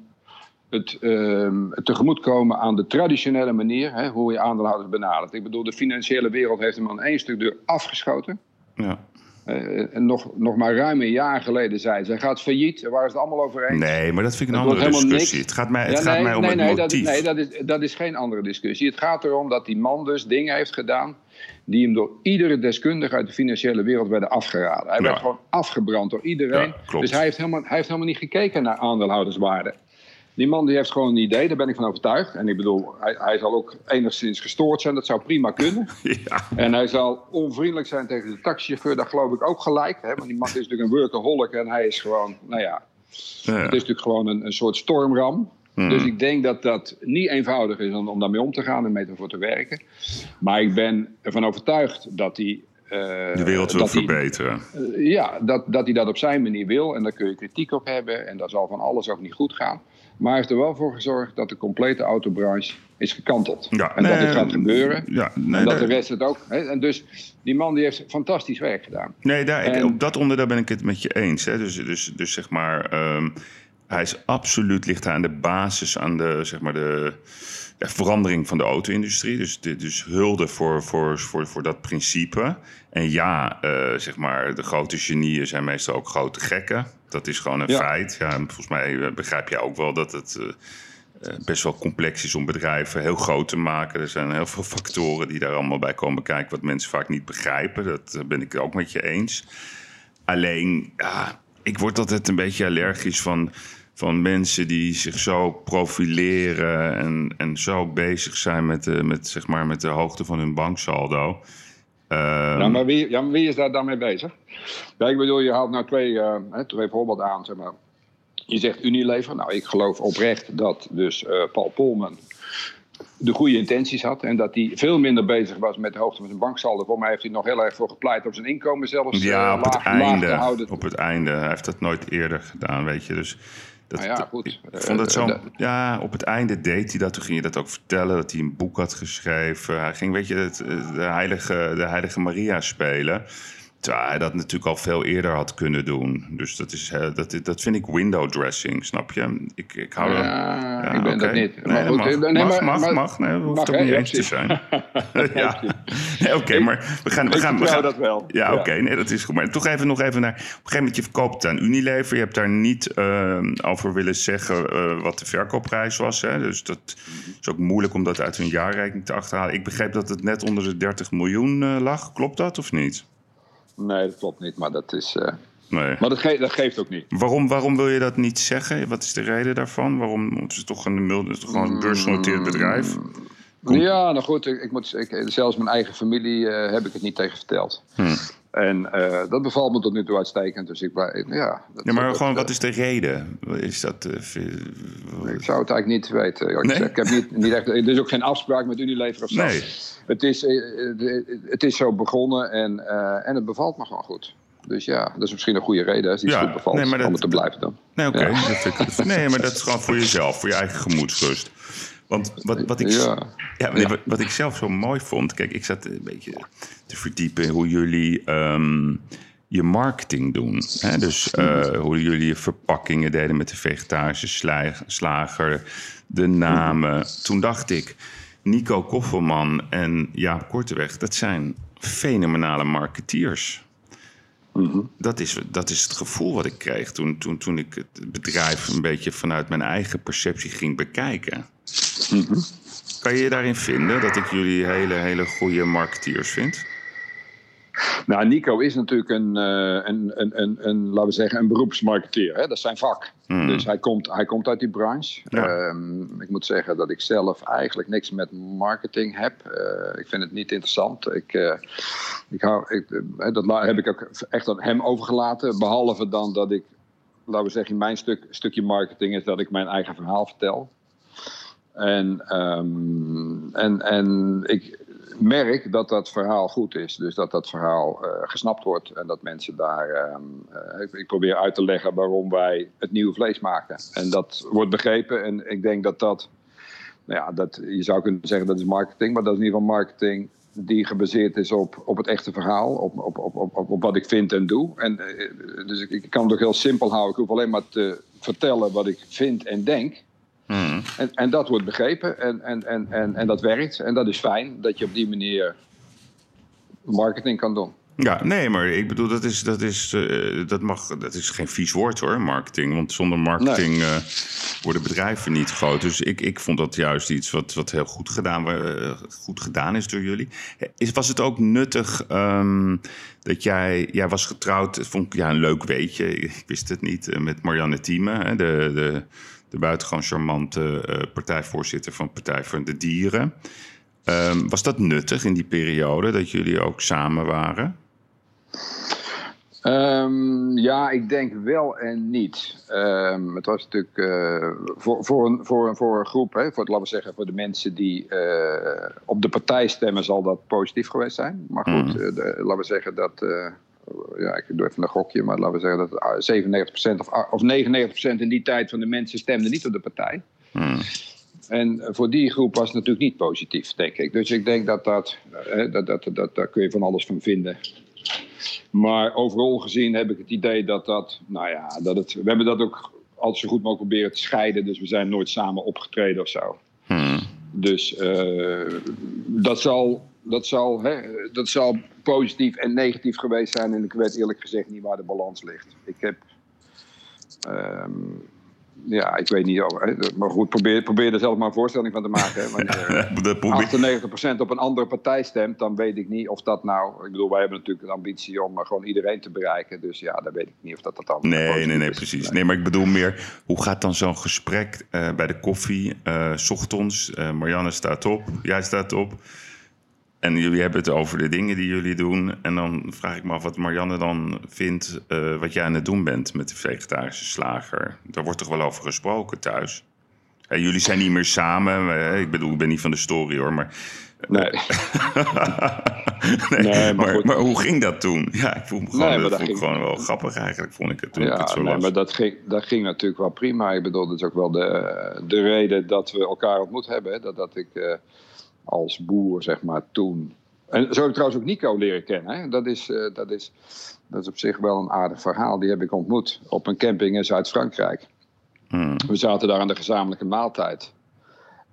het uh, tegemoetkomen aan de traditionele manier, hè, hoe je aandeelhouders benadert. Ik bedoel, de financiële wereld heeft hem aan één stuk deur afgeschoten. Ja. Uh, en nog, nog maar ruim een jaar geleden zei zij gaat failliet. Waar is het allemaal over eens? Nee, maar dat vind ik een andere discussie. Het gaat mij, het ja, nee, gaat mij om nee, het nee, motief. Dat, nee, dat is, dat is geen andere discussie. Het gaat erom dat die man dus dingen heeft gedaan... die hem door iedere deskundige uit de financiële wereld werden afgeraden. Hij ja. werd gewoon afgebrand door iedereen. Ja, dus hij heeft, helemaal, hij heeft helemaal niet gekeken naar aandeelhouderswaarde. Die man die heeft gewoon een idee, daar ben ik van overtuigd. En ik bedoel, hij, hij zal ook enigszins gestoord zijn, dat zou prima kunnen. Ja. En hij zal onvriendelijk zijn tegen de taxichauffeur, dat geloof ik ook gelijk. Hè? Want die man is natuurlijk een workaholic en hij is gewoon, nou ja, ja. het is natuurlijk gewoon een, een soort stormram. Hmm. Dus ik denk dat dat niet eenvoudig is om, om daarmee om te gaan en mee ervoor te werken. Maar ik ben ervan overtuigd dat hij uh, de wereld wil verbeteren. Uh, ja, dat, dat hij dat op zijn manier wil. En daar kun je kritiek op hebben. En daar zal van alles ook niet goed gaan. Maar hij heeft er wel voor gezorgd dat de complete autobranche is gekanteld. Ja, en nee, dat het gaat gebeuren. Ja, nee, en dat de rest het ook. Hè? En dus die man die heeft fantastisch werk gedaan. Nee, daar, En- op dat onderdeel ben ik het met je eens. Hè. Dus, dus, dus zeg maar, ehm, hij is absoluut ligt aan de basis aan de, zeg maar de, verandering van de auto-industrie. Dus, dit- dus hulde voor, voor, voor, voor dat principe. En ja, eh, zeg maar, de grote genieën zijn meestal ook grote gekken. Dat is gewoon een Ja. feit. Ja, en volgens mij eh, begrijp jij ook wel dat het. eh, eh, best wel complex is om bedrijven heel groot te maken. Er zijn heel veel factoren die daar allemaal bij komen kijken, wat mensen vaak niet begrijpen. Dat ben ik ook met je eens. Alleen, ja, ik word altijd een beetje allergisch van, van mensen die zich zo profileren en, en zo bezig zijn met de, met, zeg maar, met de hoogte van hun banksaldo. Ehm, Ja, maar wie, ja, maar wie is daar dan mee bezig? Ja, ik bedoel, je haalt nou twee, eh, twee voorbeelden aan. Zeg maar. Je zegt Unilever. Nou, ik geloof oprecht dat dus eh, Paul Polman de goede intenties had. En dat hij veel minder bezig was met de hoogte van zijn banksaldo. Voor mij heeft hij nog heel erg voor gepleit om zijn inkomen zelfs ja, op, laag, het einde, op het einde. Hij heeft dat nooit eerder gedaan, weet je. Dus dat, nou ja, goed. Ik vond het zo. Ja, op het einde deed hij dat. Toen ging je dat ook vertellen dat hij een boek had geschreven. Hij ging, weet je, het, de, heilige, de heilige Maria spelen. Terwijl hij dat natuurlijk al veel eerder had kunnen doen. Dus dat, is, dat, dat vind ik window dressing, snap je? Ik, ik hou ja, ja, ik ben okay. dat niet. Nee, goed, mag, nee, mag, maar, mag, maar, mag. Nee, hoeft ook hè? niet eens te zijn. ja. Nee, oké, maar we gaan... We Ik gaan, we gaan dat wel. Ja, oké, nee, dat is goed. Maar toch even nog even naar... Op een gegeven moment, je verkoopt aan Unilever. Je hebt daar niet eh, over willen zeggen eh, wat de verkoopprijs was. Hè? Dus dat is ook moeilijk om dat uit hun jaarrekening te achterhalen. Ik begreep dat het net onder de 30 miljoen eh, lag. Klopt dat of niet? Nee, dat klopt niet. Maar dat, is, eh, Nee. maar dat, ge- dat geeft ook niet. Waarom, waarom wil je dat niet zeggen? Wat is de reden daarvan? Waarom? Het is toch een, het is toch gewoon een beursgenoteerd bedrijf? Kom. Ja, nou goed. Ik, ik moet, ik, zelfs mijn eigen familie eh, heb ik het niet tegen verteld. Hm. En eh, dat bevalt me tot nu toe uitstekend. Dus ik, ja, dat, Ja, maar dat, gewoon, eh, wat is de reden? Is dat... eh, Ik zou het eigenlijk niet weten. Nee? gezegd. Ik heb niet, niet echt, er is ook geen afspraak met Unilever of zo. Nee. Het, is, eh, eh, het is zo begonnen en, eh, en het bevalt me gewoon goed. Dus ja, dat is misschien een goede reden als iets Ja, goed bevalt nee, maar dat- om het te blijven doen. Nee, oké. Ja. Nee, maar dat is gewoon voor jezelf, voor je eigen gemoedsrust. Want wat, wat, ik, Ja. ja, nee, Wat, wat ik zelf zo mooi vond... Kijk, ik zat een beetje te verdiepen hoe jullie ehm, je marketing doen. Hè? Dus eh, hoe jullie je verpakkingen deden met de vegetarische sla- slager, de namen. Toen dacht ik, Nico Koffelman en Jaap Korteweg... dat zijn fenomenale marketeers. Dat is, dat is het gevoel wat ik kreeg toen, toen, toen ik het bedrijf een beetje vanuit mijn eigen perceptie ging bekijken. Kan je je daarin vinden dat ik jullie hele, hele goede marketeers vind? Nou, Nico is natuurlijk een, eh, een, een, een, een, laten we zeggen, een beroepsmarketeer. Hè? Dat is zijn vak. Hmm. Dus hij komt, hij komt uit die branche. Ja. Ehm, ik moet zeggen dat ik zelf eigenlijk niks met marketing heb. Eh, ik vind het niet interessant. Ik, eh, ik hou, ik, dat heb ik ook echt aan hem overgelaten. Behalve dan dat ik, laten we zeggen, mijn stuk, stukje marketing is dat ik mijn eigen verhaal vertel. En, ehm, en, en ik merk dat dat verhaal goed is. Dus dat dat verhaal eh, gesnapt wordt. En dat mensen daar. ehm, eh, ik, probeer uit te leggen waarom wij het nieuwe vlees maken. En dat wordt begrepen. En ik denk dat dat. Nou ja, dat, je zou kunnen zeggen dat is marketing. Maar dat is in ieder geval marketing die gebaseerd is op, op het echte verhaal. Op, op, op, op, op, op wat ik vind en doe. En, eh, dus ik, ik kan het ook heel simpel houden. Ik hoef alleen maar te vertellen wat ik vind en denk. Hmm. En, en dat wordt begrepen en, en, en, en, en dat werkt. En dat is fijn dat je op die manier marketing kan doen. Ja, nee, maar ik bedoel, dat is, dat is, eh, dat mag, dat is geen vies woord hoor, marketing. Want zonder marketing eh, worden bedrijven niet groot. Dus ik, ik vond dat juist iets wat, wat heel goed gedaan, eh, goed gedaan is door jullie. Is, was het ook nuttig ehm, dat jij, jij was getrouwd, vond ik ja, een leuk weetje, ik wist het niet, met Marianne Thieme, hè, de, de, de buitengewoon charmante eh, partijvoorzitter van Partij voor de Dieren. Ehm, was dat nuttig in die periode dat jullie ook samen waren? Ehm, ja, ik denk wel en niet. Ehm, het was natuurlijk eh, voor, voor, een, voor, een, voor een groep, hè, voor, het, laten we zeggen, voor de mensen die eh, op de partij stemmen, zal dat positief geweest zijn. Maar goed, de- laten we zeggen dat. Ja, ik doe even een gokje, maar laten we zeggen dat ah, 97% of, ah, of 99% in die tijd van de mensen stemden niet op de partij. Hmm. En voor die groep was het natuurlijk niet positief, denk ik. Dus ik denk dat dat, eh, dat, dat, dat daar kun je van alles van vinden. Maar overal gezien heb ik het idee dat dat, nou ja, dat het, we hebben dat ook altijd zo goed mogelijk proberen te scheiden. Dus we zijn nooit samen opgetreden of zo. Hmm. Dus eh, dat, zal, dat, zal, hè, dat zal positief en negatief geweest zijn. En ik weet eerlijk gezegd niet waar de balans ligt. Ik heb. ehm, ja, ik weet niet. Maar goed, probeer, probeer er zelf maar een voorstelling van te maken. Wanneer Dat probeer- 98% op een andere partij stemt, dan weet ik niet of dat nou. Ik bedoel, wij hebben natuurlijk de ambitie om eh, gewoon iedereen te bereiken. Dus ja, dan weet ik niet of dat dat dan. Nee, nee, nee, is. precies. Nee, maar ik bedoel meer, hoe gaat dan zo'n gesprek eh, bij de koffie, eh, s ochtends? eh, Marianne staat op, jij staat op. En jullie hebben het over de dingen die jullie doen. En dan vraag ik me af wat Marianne dan vindt eh, wat jij aan het doen bent met de vegetarische slager. Daar wordt toch wel over gesproken thuis? En jullie zijn niet meer samen. eh, Ik bedoel, ik ben niet van de story hoor, maar... Nee. nee, Nee, maar maar, goed. maar hoe ging dat toen? Ja, ik voel me gewoon, Nee, dat dat vond ik ging- gewoon wel grappig eigenlijk, vond ik het toen ik Ja, het zo nee, las. maar dat ging, dat ging natuurlijk wel prima. Ik bedoel, dat is ook wel de, de reden dat we elkaar ontmoet hebben. Hè. Dat, dat ik eh, als boer, zeg maar, toen... En zo heb ik trouwens ook Nico leren kennen. Hè. Dat, is, eh, dat, is, dat is op zich wel een aardig verhaal. Die heb ik ontmoet op een camping in Zuid-Frankrijk. Hmm. We zaten daar aan de gezamenlijke maaltijd.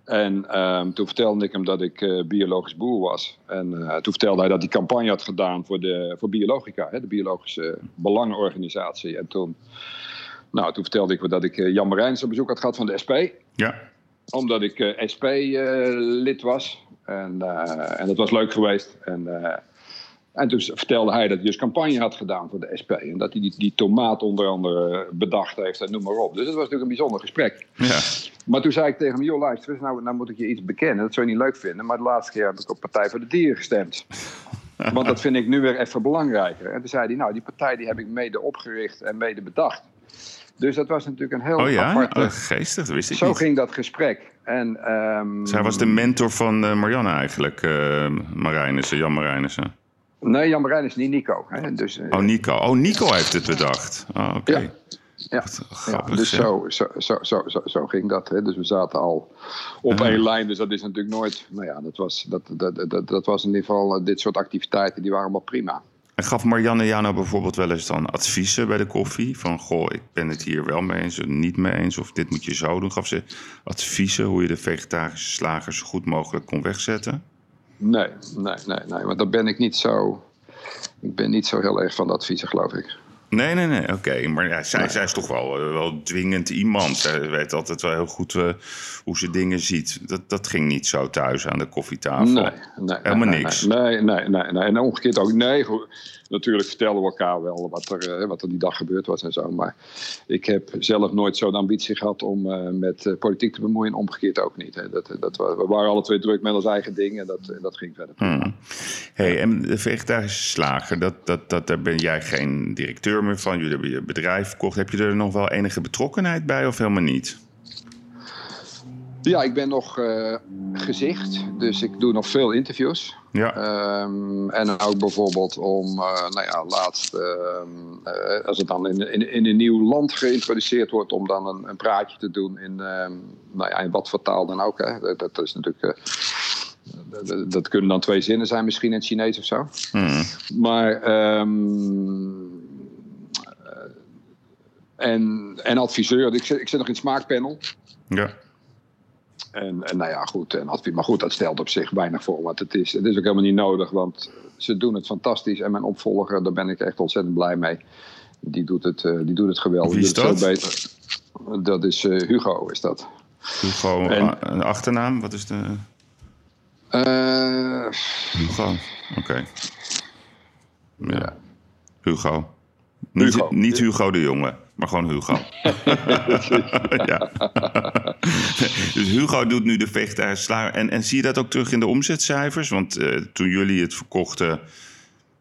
En ehm, toen vertelde ik hem dat ik eh, biologisch boer was. En eh, toen vertelde hij dat hij campagne had gedaan voor, de, voor Biologica, hè, de biologische belangenorganisatie. En toen, nou, toen vertelde ik me dat ik Jan Marijns op bezoek had gehad van de SP. Ja, Omdat ik eh, SP-lid was. En, eh, en dat was leuk geweest. En, eh, en toen vertelde hij dat hij dus campagne had gedaan voor de SP. En dat hij die, die tomaat onder andere bedacht heeft en noem maar op. Dus dat was natuurlijk een bijzonder gesprek. ja. Maar toen zei ik tegen hem, joh luister nou, nou moet ik je iets bekennen. Dat zou je niet leuk vinden. Maar de laatste keer heb ik op Partij voor de Dieren gestemd. Want dat vind ik nu weer even belangrijker. En toen zei hij, nou die partij die heb ik mede opgericht en mede bedacht. Dus dat was natuurlijk een heel Oh ja, aparte... oh, geestig, dat wist ik Zo niet. ging dat gesprek. En, ehm, Zij was de mentor van eh, Marianne eigenlijk, eh Marijnissen, Jan Marijnissen. Nee, Jan Marijn is niet Nico. Hè? Dus, eh, Oh, Nico. Oh, Nico heeft het bedacht. Oh, oké. Ja. ja. Grappig, Ja, dus zo, zo, zo, zo, zo, ging dat. Hè. Dus we zaten al op één lijn. Dus dat is natuurlijk nooit. Nou ja, dat was, dat, dat, dat, dat was in ieder geval. dit soort activiteiten die waren allemaal prima. En gaf Marianne nou bijvoorbeeld wel eens dan adviezen bij de koffie? Van, goh, ik ben het hier wel mee eens niet mee eens. Of dit moet je zo doen. Gaf ze adviezen hoe je de vegetarische slagers zo goed mogelijk kon wegzetten? Nee, nee, nee, nee. Want dan ben ik niet zo. Ik ben niet zo heel erg van de adviezen, geloof ik. Nee, nee, nee, oké. Maar ja, zij, zij is toch wel, eh, wel dwingend iemand. Zij weet altijd wel heel goed eh, hoe ze dingen ziet. Dat, dat ging niet zo thuis aan de koffietafel. Nee, nee, Helemaal nee, niks. Nee, nee, nee, nee. En omgekeerd ook. Nee, goed. Natuurlijk vertellen we elkaar wel wat er, eh, wat er die dag gebeurd was en zo. Maar ik heb zelf nooit zo'n ambitie gehad om eh, met eh, politiek te bemoeien. Omgekeerd ook niet. Hè. Dat, dat, we we waren alle twee druk met ons eigen ding en dat, dat ging verder. Hmm. Hey, en de vegetarische slager, dat, dat, dat, daar ben jij geen directeur meer van. Jullie hebben je bedrijf verkocht. Heb je er nog wel enige betrokkenheid bij of helemaal niet? Ja, ik ben nog eh, gezicht. Dus ik doe nog veel interviews. Ja, Ehm, en ook bijvoorbeeld om, eh, nou ja, laatst, ehm, eh, als het dan in, in, in een nieuw land geïntroduceerd wordt, om dan een, een praatje te doen in, ehm, nou ja, in wat voor taal dan ook. Hè. Dat, dat is natuurlijk, dat- dat, kunnen dan twee zinnen zijn, misschien in het Chinees of zo. Hmm. Maar, en, en adviseur, ik zit, ik zit nog in het smaakpanel. ja. En, en nou ja, goed, en maar goed, dat stelt op zich weinig voor. Want het is, het is ook helemaal niet nodig, want ze doen het fantastisch. En mijn opvolger, daar ben ik echt ontzettend blij mee. Die doet het, eh, die doet het geweldig. Wie is Die doet het dat? veel beter. Dat is eh, Hugo, is dat. Hugo, En- ah, een achternaam? Wat is de... Eh, Hugo, oké. Ja. Ja. Hugo. Niet Hugo. niet Hugo de Jonge, maar gewoon Hugo. ja. dus Hugo doet nu de vegetarische slager. En, en zie je dat ook terug in de omzetcijfers? Want eh, toen jullie het verkochten...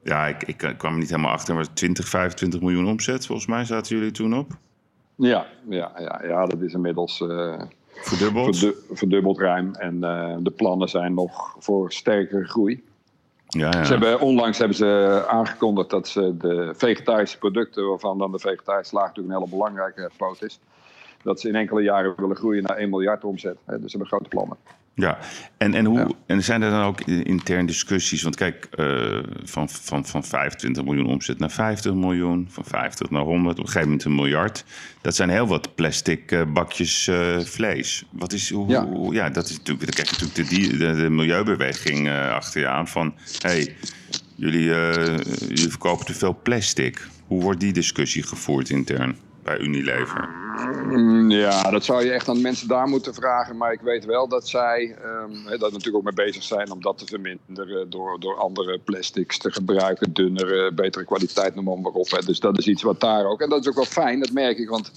Ja, ik, ik, ik kwam er niet helemaal achter, maar 20, 25 miljoen omzet. Volgens mij zaten jullie toen op. ja, ja, ja, ja, dat is inmiddels eh, Verdubbeld. verdu- verdubbeld ruim. En eh, de plannen zijn nog voor sterkere groei. Ja, ja. Ze hebben, onlangs hebben ze aangekondigd dat ze de vegetarische producten, waarvan dan de vegetarische slaag natuurlijk een hele belangrijke poot is, dat ze in enkele jaren willen groeien naar 1 miljard omzet. Hè, dus ze hebben grote plannen. Ja, en, en, hoe, Ja. en zijn er dan ook intern discussies? Want kijk, eh, van, van, van 25 miljoen omzet naar 50 miljoen, van 50 naar 100, op een gegeven moment een miljard. Dat zijn heel wat plastic eh, bakjes eh, vlees. Wat is, hoe, Ja. hoe- ja, dat is natuurlijk, dan krijg je natuurlijk de, de, de milieubeweging achter je aan van, hey, jullie, jullie verkopen te veel plastic. Hoe wordt die discussie gevoerd intern bij Unilever? Mm, Ja, dat zou je echt aan mensen daar moeten vragen. Maar ik weet wel dat zij ehm, hè, daar natuurlijk ook mee bezig zijn om dat te verminderen. Door, door andere plastics te gebruiken, dunnere, betere kwaliteit, noem maar op. Hè. Dus dat is iets wat daar ook. En dat is ook wel fijn, dat merk ik. Want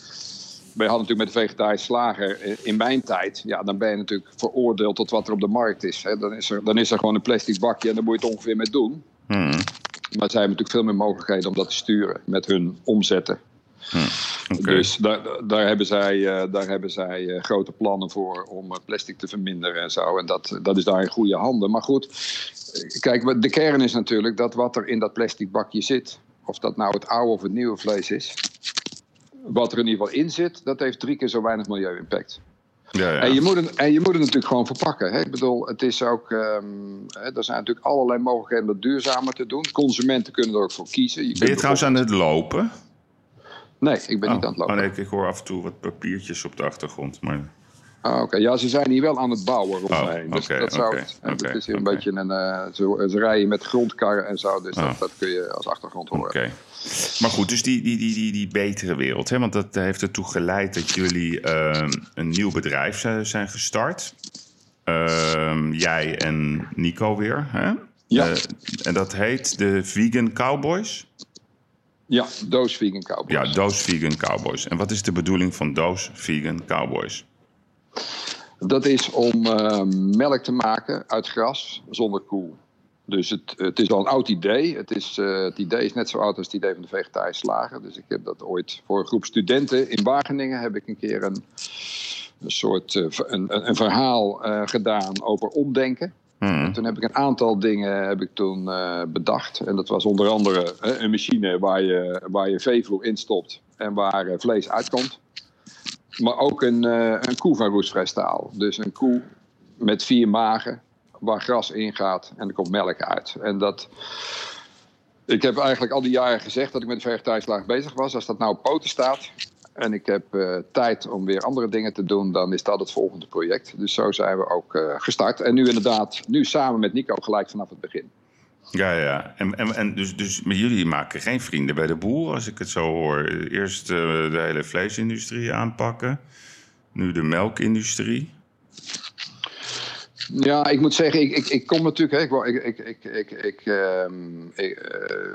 wij hadden natuurlijk met de vegetarische slager eh, in mijn tijd. Ja, dan ben je natuurlijk veroordeeld tot wat er op de markt is. Hè. Dan, is er, dan is er gewoon een plastic bakje en dan moet je het ongeveer mee doen. Hmm. Maar zij hebben natuurlijk veel meer mogelijkheden om dat te sturen met hun omzetten. Hm, Dus daar, daar hebben zij, uh, daar hebben zij uh, grote plannen voor om plastic te verminderen en zo. En dat, dat is daar in goede handen. Maar goed, kijk, de kern is natuurlijk dat wat er in dat plastic bakje zit, of dat nou het oude of het nieuwe vlees is, wat er in ieder geval in zit, dat heeft drie keer zo weinig milieu-impact. Ja, ja. En, je moet het, en je moet het natuurlijk gewoon verpakken. Hè? Ik bedoel, het is ook, um, hè, er zijn natuurlijk allerlei mogelijkheden om het duurzamer te doen. Consumenten kunnen er ook voor kiezen. Je ben je trouwens aan het lopen? Nee, ik ben oh, niet aan het lopen. Oh nee, ik hoor af en toe wat papiertjes op de achtergrond. Maar... Ah, Oké, ja, ze zijn hier wel aan het bouwen rondomheen. Oh, dus dat zou het, het is hier een beetje een. Uh, ze, ze, rijden met grondkarren en zo, dus dat, oh. dat, kun je als achtergrond horen. Oké. Maar goed, dus die, die, die, die, die betere wereld. Hè? Want dat heeft ertoe geleid dat jullie uh, een nieuw bedrijf zijn gestart. Uh, jij en Nico weer. Hè? Ja. Uh, en dat heet de Vegan Cowboys. Ja, Doos Vegan Cowboys. Ja, Doos Vegan Cowboys. En wat is de bedoeling van Doos Vegan Cowboys? Dat is om uh, melk te maken uit gras zonder koe. Dus het, het is wel een oud idee. Het, is, uh, het idee is net zo oud als het idee van de vegetarische slager. Dus ik heb dat ooit voor een groep studenten in Wageningen... heb ik een keer een, een soort uh, een, een, verhaal gedaan over omdenken. Hmm. Toen heb ik een aantal dingen heb ik toen, bedacht. En dat was onder andere een machine waar je, waar je veevoer instopt... en waar vlees uitkomt. Maar ook een, een koe van roestvrij staal. Dus een koe met vier magen waar gras in gaat en er komt melk uit. En dat. Ik heb eigenlijk al die jaren gezegd dat ik met de bezig was. Als dat nou op poten staat en ik heb uh, tijd om weer andere dingen te doen, dan is dat het volgende project. Dus zo zijn we ook uh, gestart. En nu inderdaad, nu samen met Nico gelijk vanaf het begin. Ja, ja. En, en, en dus, dus met jullie maken geen vrienden bij de boer, als ik het zo hoor. Eerst uh, de hele vleesindustrie aanpakken, nu de melkindustrie. Ja, ik moet zeggen, ik, ik, ik kom natuurlijk. Hè, ik, ik, ik, ik, ik, um, ik, uh,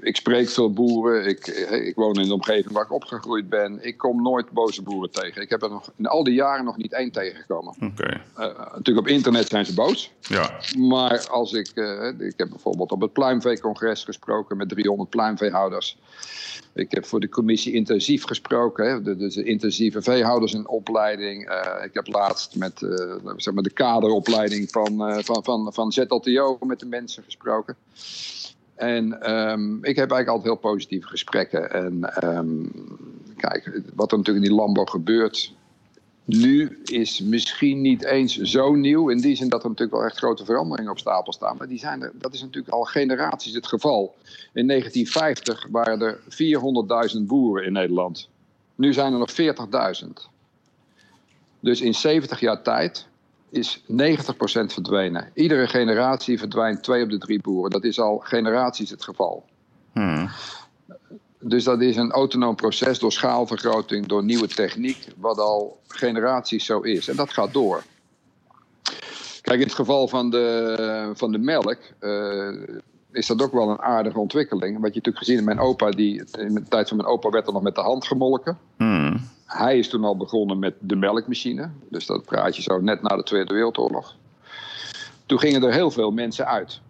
ik spreek veel boeren. Ik, ik woon in de omgeving waar ik opgegroeid ben. Ik kom nooit boze boeren tegen. Ik heb er nog, in al die jaren nog niet één tegengekomen. Okay. Uh, natuurlijk op internet zijn ze boos. Ja. Maar als ik. Uh, ik heb bijvoorbeeld op het pluimveecongres gesproken met 300 pluimveehouders. Ik heb voor de commissie intensief gesproken, hè, de, dus de intensieve veehouders in opleiding. Uh, ik heb laatst met zeg maar de kaderopleiding van, van, van, van ZLTO met de mensen gesproken. En um, ik heb eigenlijk altijd heel positieve gesprekken. En um, kijk, wat er natuurlijk in die landbouw gebeurt, nu is misschien niet eens zo nieuw. In die zin dat er natuurlijk wel echt grote veranderingen op stapel staan. Maar die zijn er, dat is natuurlijk al generaties het geval. In 1950 waren er 400.000 boeren in Nederland. Nu zijn er nog 40.000. Dus in 70 jaar tijd is 90% verdwenen. Iedere generatie verdwijnt twee op de drie boeren. Dat is al generaties het geval. Hmm. Dus dat is een autonoom proces door schaalvergroting, door nieuwe techniek, wat al generaties zo is. En dat gaat door. Kijk, in het geval van de, van de melk uh, is dat ook wel een aardige ontwikkeling. Wat je natuurlijk gezien in mijn opa, die, in de tijd van mijn opa werd er nog met de hand gemolken. Hmm. Hij is toen al begonnen met de melkmachine. Dus dat praat je zo net na de Tweede Wereldoorlog. Toen gingen er heel veel mensen uit.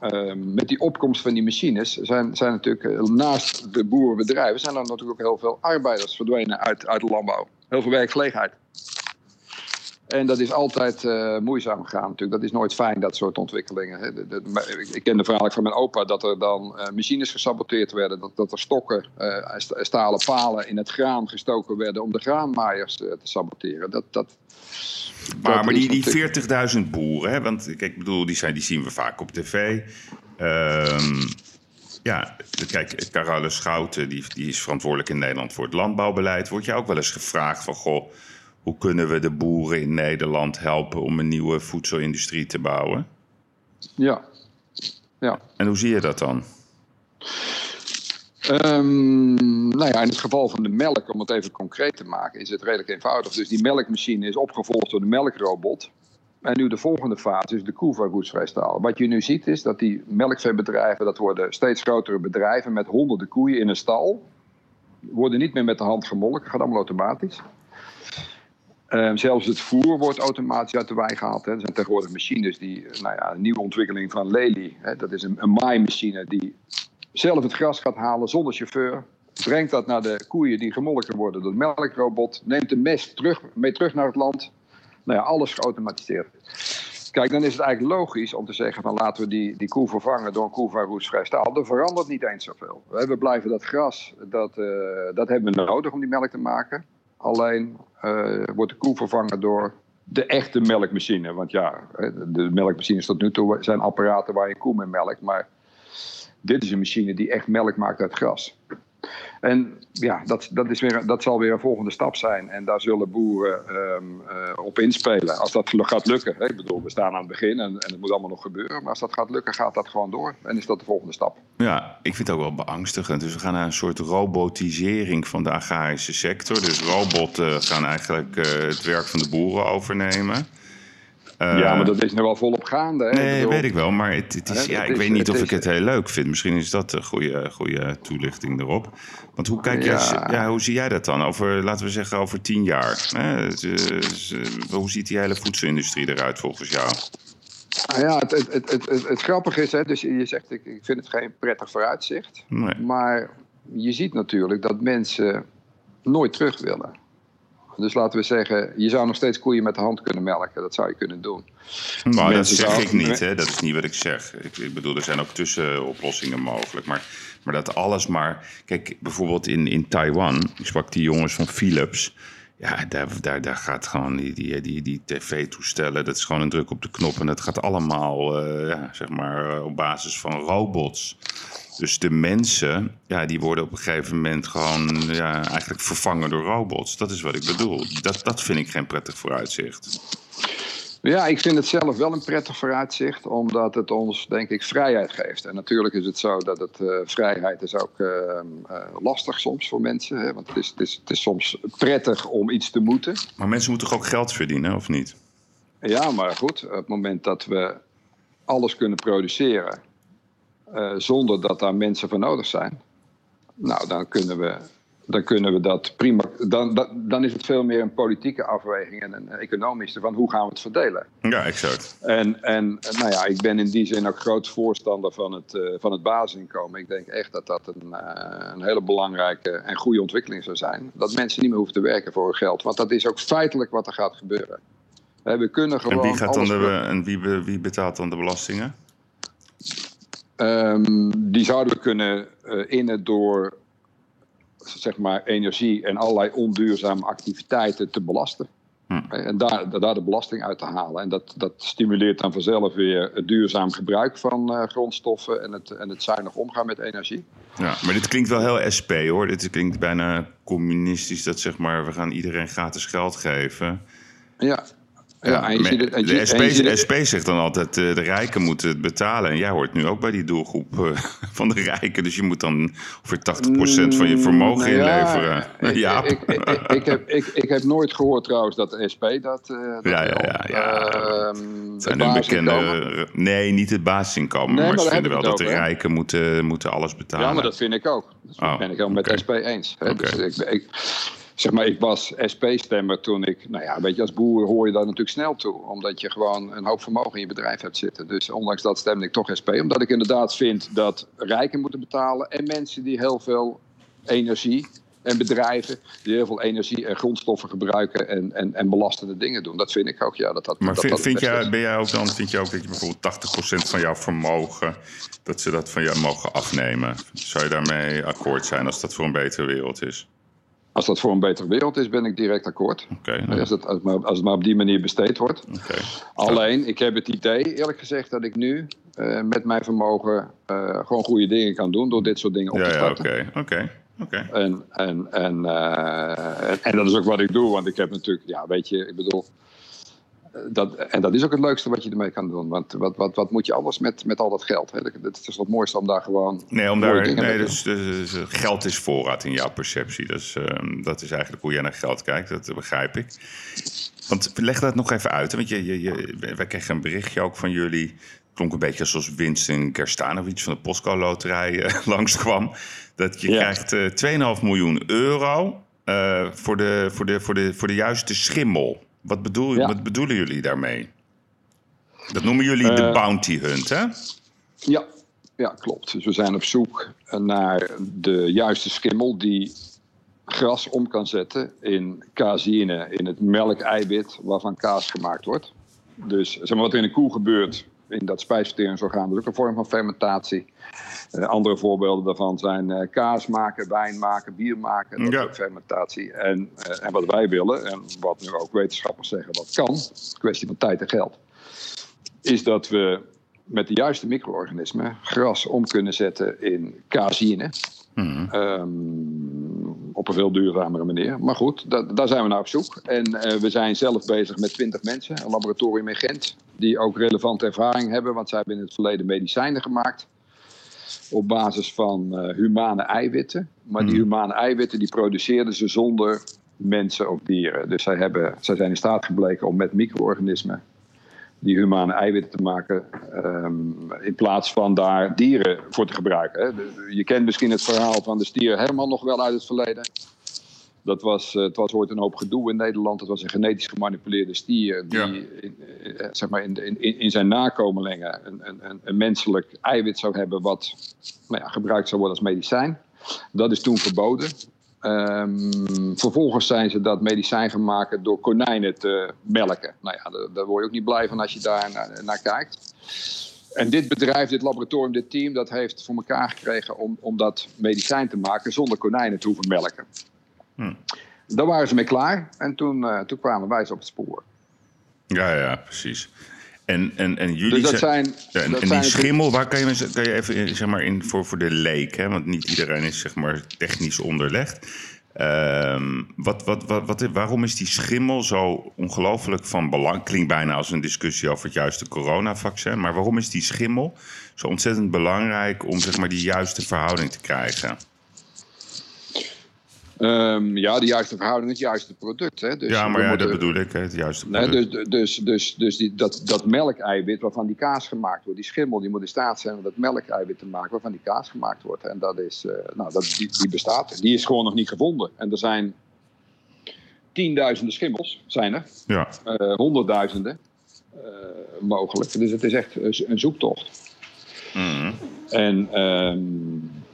Ehm, met die opkomst van die machines zijn, zijn natuurlijk eh, naast de boerenbedrijven zijn er natuurlijk ook heel veel arbeiders verdwenen uit, uit de landbouw. Heel veel werkgelegenheid. En dat is altijd uh, moeizaam gegaan natuurlijk. Dat is nooit fijn, dat soort ontwikkelingen. Hè. ik ken de verhaal van mijn opa dat er dan uh, machines gesaboteerd werden. Dat, dat er stokken, uh, stalen palen in het graan gestoken werden om de graanmaaiers te saboteren. Dat, dat, maar, maar die, die 40.000 boeren, hè, want kijk, ik bedoel, die, zijn, die zien we vaak op tv. Um, ja, kijk, Caroline Schouten, die, die is verantwoordelijk in Nederland voor het landbouwbeleid. Wordt jou ook wel eens gevraagd van, goh, hoe kunnen we de boeren in Nederland helpen om een nieuwe voedselindustrie te bouwen? Ja, ja. En hoe zie je dat dan? Um, nou ja, in het geval van de melk, om het even concreet te maken, is het redelijk eenvoudig. Dus die melkmachine is opgevolgd door de melkrobot. En nu de volgende fase is de koe van. Wat je nu ziet is dat die melkveebedrijven, dat worden steeds grotere bedrijven met honderden koeien in een stal. Worden niet meer met de hand gemolken, gaat allemaal automatisch. Um, zelfs het voer wordt automatisch uit de wei gehaald. Hè. Er zijn tegenwoordig machines die, nou ja, een nieuwe ontwikkeling van Lely. Hè. Dat is een, een maaimachine die zelf het gras gaat halen zonder chauffeur. brengt dat naar de koeien die gemolken worden door de melkrobot, neemt de mest terug, mee terug naar het land. Nou ja, alles geautomatiseerd. Kijk, dan is het eigenlijk logisch om te zeggen van laten we die, die koe vervangen door een koe van roestvrij staal. Er verandert niet eens zoveel. We blijven dat gras, dat, uh, dat hebben we nodig om die melk te maken. Alleen uh, wordt de koe vervangen door de echte melkmachine. Want ja, de melkmachines tot nu toe zijn apparaten waar je koe mee melkt. Maar dit is een machine die echt melk maakt uit gras. En ja, dat, dat, is weer, dat zal weer een volgende stap zijn. En daar zullen boeren um, uh, op inspelen. Als dat gaat lukken. Ik bedoel, we staan aan het begin en, en het moet allemaal nog gebeuren. Maar als dat gaat lukken, gaat dat gewoon door. En is dat de volgende stap. Ja, ik vind het ook wel beangstigend. Dus we gaan naar een soort robotisering van de agrarische sector. Dus robotten gaan eigenlijk uh, het werk van de boeren overnemen. Uh, ja, maar dat is nu wel volop gaande. Hè? Nee, bedoel, weet ik wel. Maar het, het is, ja, ik is, weet niet of is, ik het heel leuk vind. Misschien is dat een goede, goede toelichting erop. Want hoe, kijk ja. Jij, ja, hoe zie jij dat dan? Over, laten we zeggen, over tien jaar. Hè? Hoe ziet die hele voedselindustrie eruit volgens jou? Nou ja, het, het, het, het, het grappige is, hè, dus je zegt, ik, ik vind het geen prettig vooruitzicht. Nee. Maar je ziet natuurlijk dat mensen nooit terug willen. Dus laten we zeggen, je zou nog steeds koeien met de hand kunnen melken. Dat zou je kunnen doen. Maar dat zeg ik niet, hè? dat is niet wat ik zeg. Ik, ik, bedoel, er zijn ook tussenoplossingen mogelijk. Maar, maar dat alles maar... Kijk, bijvoorbeeld in, in Taiwan, ik sprak die jongens van Philips... Ja, daar, daar, daar gaat gewoon die, die, die, die tv-toestellen, dat is gewoon een druk op de knop. En dat gaat allemaal, uh, ja, zeg maar, op basis van robots. Dus de mensen, ja, die worden op een gegeven moment gewoon ja, eigenlijk vervangen door robots. Dat is wat ik bedoel. Dat, dat vind ik geen prettig vooruitzicht. Ja, ik vind het zelf wel een prettig vooruitzicht, omdat het ons, denk ik, vrijheid geeft. En natuurlijk is het zo dat het, uh, vrijheid is ook uh, uh, lastig soms voor mensen. Hè? Want het is, het, is, het is soms prettig om iets te moeten. Maar mensen moeten toch ook geld verdienen, of niet? Ja, maar goed, op het moment dat we alles kunnen produceren uh, zonder dat daar mensen voor nodig zijn. Nou, dan kunnen we, dan kunnen we dat prima. Dan, dan, dan is het veel meer een politieke afweging en een economische van hoe gaan we het verdelen. Ja, exact. En, en nou ja, ik ben in die zin ook groot voorstander van het, uh, van het basisinkomen. Ik denk echt dat dat een, uh, een hele belangrijke en goede ontwikkeling zou zijn. Dat mensen niet meer hoeven te werken voor hun geld. Want dat is ook feitelijk wat er gaat gebeuren. We kunnen gewoon. En wie, gaat dan de, en wie, wie betaalt dan de belastingen? Um, die zouden we kunnen uh, innen door zeg maar, energie en allerlei onduurzame activiteiten te belasten. Hm. En daar, daar de belasting uit te halen. En dat, dat stimuleert dan vanzelf weer het duurzaam gebruik van uh, grondstoffen en het, en het zuinig omgaan met energie. Ja, maar dit klinkt wel heel SP hoor. Dit klinkt bijna communistisch dat zeg maar we gaan iedereen gratis geld geven. Ja, ja, en je ziet het, en je, de SP, zegt dan altijd, uh, de rijken moeten het betalen. En jij hoort nu ook bij die doelgroep uh, van de rijken. Dus je moet dan voor 80% van je vermogen nou ja, inleveren. Ik, ja. ik, ik, ik, heb, ik, ik heb nooit gehoord trouwens dat de SP dat... Uh, dat ja, ja, ja. ja. Uh, zijn een bekende... Nee, niet het basisinkomen. Nee, maar, maar ze vinden wel dat de rijken moeten, moeten alles betalen. Ja, maar dat vind ik ook. Dat oh, ben ik helemaal okay. met de SP eens. Hè? Okay. Dus ik, ik, zeg maar, ik was SP-stemmer toen ik, nou ja, weet je, als boer hoor je daar natuurlijk snel toe. Omdat je gewoon een hoop vermogen in je bedrijf hebt zitten. Dus ondanks dat stemde ik toch SP. Omdat ik inderdaad vind dat rijken moeten betalen en mensen die heel veel energie en bedrijven die heel veel energie en grondstoffen gebruiken en, en, en belastende dingen doen. Dat vind ik ook, ja. Dat, dat, maar dat, vind, dat vind jij, ben jij ook dan, vind je ook dat je bijvoorbeeld 80% van jouw vermogen, dat ze dat van jou mogen afnemen? Zou je daarmee akkoord zijn als dat voor een betere wereld is? Als dat voor een betere wereld is, ben ik direct akkoord. Okay, nou. als, het, als, het maar, als, het maar, op die manier besteed wordt. Okay. Alleen, ik heb het idee, eerlijk gezegd, dat ik nu uh, met mijn vermogen uh, gewoon goede dingen kan doen door dit soort dingen op ja, te starten. Ja, oké, oké. Okay. En, en, en, uh, en, en, dat is ook wat ik doe, want ik heb natuurlijk, ja, weet je, ik bedoel, dat, en dat is ook het leukste wat je ermee kan doen. Want wat, wat, wat moet je alles met, met al dat geld? Hè? Het is het mooiste om daar gewoon. Nee, om daar, nee dus, dus, dus, geld is voorraad in jouw perceptie. Dus, dat is eigenlijk hoe jij naar geld kijkt, dat begrijp ik. Want leg dat nog even uit. Want je, je, je, wij kregen een berichtje ook van jullie. Klonk een beetje alsof Winston Kerstanovic van de Postco Loterij uh, langskwam. Dat je ja. krijgt uh, 2,5 miljoen euro uh, voor, de, voor, de, voor, de, voor de juiste schimmel. Wat, bedoel, ja. wat bedoelen jullie daarmee? Dat noemen jullie de bounty hunt, hè? Ja. Ja, klopt. Dus we zijn op zoek naar de juiste schimmel die gras om kan zetten in caseïne, in het melkeiwit waarvan kaas gemaakt wordt. Dus zeg maar, wat er in een koe gebeurt in dat spijsverteringsorgaan, dat is ook een vorm van fermentatie. Uh, andere voorbeelden daarvan zijn uh, kaas maken, wijn maken, bier maken. Dat is ook fermentatie. En, uh, en wat wij willen, en wat nu ook wetenschappers zeggen wat kan, kwestie van tijd en geld, is dat we met de juiste micro-organismen gras om kunnen zetten in caseïne. Mm. Um, op een veel duurzamere manier. Maar goed, da daar zijn we naar op zoek. En uh, we zijn zelf bezig met 20 mensen, een laboratorium in Gent, die ook relevante ervaring hebben, want zij hebben in het verleden medicijnen gemaakt. Op basis van uh, humane eiwitten. Maar mm. die humane eiwitten die produceerden ze zonder mensen of dieren. Dus zij, hebben, zij zijn in staat gebleken om met micro-organismen die humane eiwitten te maken. Um, in plaats van daar dieren voor te gebruiken. Hè. Je kent misschien het verhaal van de stier Herman nog wel uit het verleden. Dat was, eh, het was ooit een hoop gedoe in Nederland. Het was een genetisch gemanipuleerde stier die in, eh, zeg maar in, in, in zijn nakomelingen een, een, een menselijk eiwit zou hebben wat nou ja, gebruikt zou worden als medicijn. Dat is toen verboden. Um, vervolgens zijn ze dat medicijn gaan maken door konijnen te melken. Nou ja, daar, daar word je ook niet blij van als je daar naar, naar, kijkt. En dit bedrijf, dit laboratorium, dit team, dat heeft voor elkaar gekregen om, om dat medicijn te maken zonder konijnen te hoeven melken. Hm. Daar waren ze mee klaar en toen, uh, toen kwamen wij ze op het spoor. Ja, ja, precies. En, en, en jullie dus dat zijn, en, dat en die schimmel, waar kan je, kan je even zeg maar, in voor, voor de leek, hè? want niet iedereen is zeg maar, technisch onderlegd. Wat, wat, wat, wat, waarom is die schimmel zo ongelooflijk van belang? Klinkt bijna als een discussie over het juiste coronavaccin. Maar waarom is die schimmel zo ontzettend belangrijk om zeg maar, die juiste verhouding te krijgen? Um, ja, de juiste verhouding, het juiste product. Hè. Dus ja, maar ja, dat bedoel ik, het juiste product. Nee, dus dus, dus, dus die, dat, dat melkeiwit waarvan die kaas gemaakt wordt, die schimmel, die moet in staat zijn om dat melkeiwit te maken waarvan die kaas gemaakt wordt. En dat is, uh, nou, dat, die, die bestaat. Die is gewoon nog niet gevonden. En er zijn tienduizenden schimmels, zijn er. Ja. Uh, honderdduizenden uh, mogelijk. Dus het is echt een zoektocht. Mm. En... Um,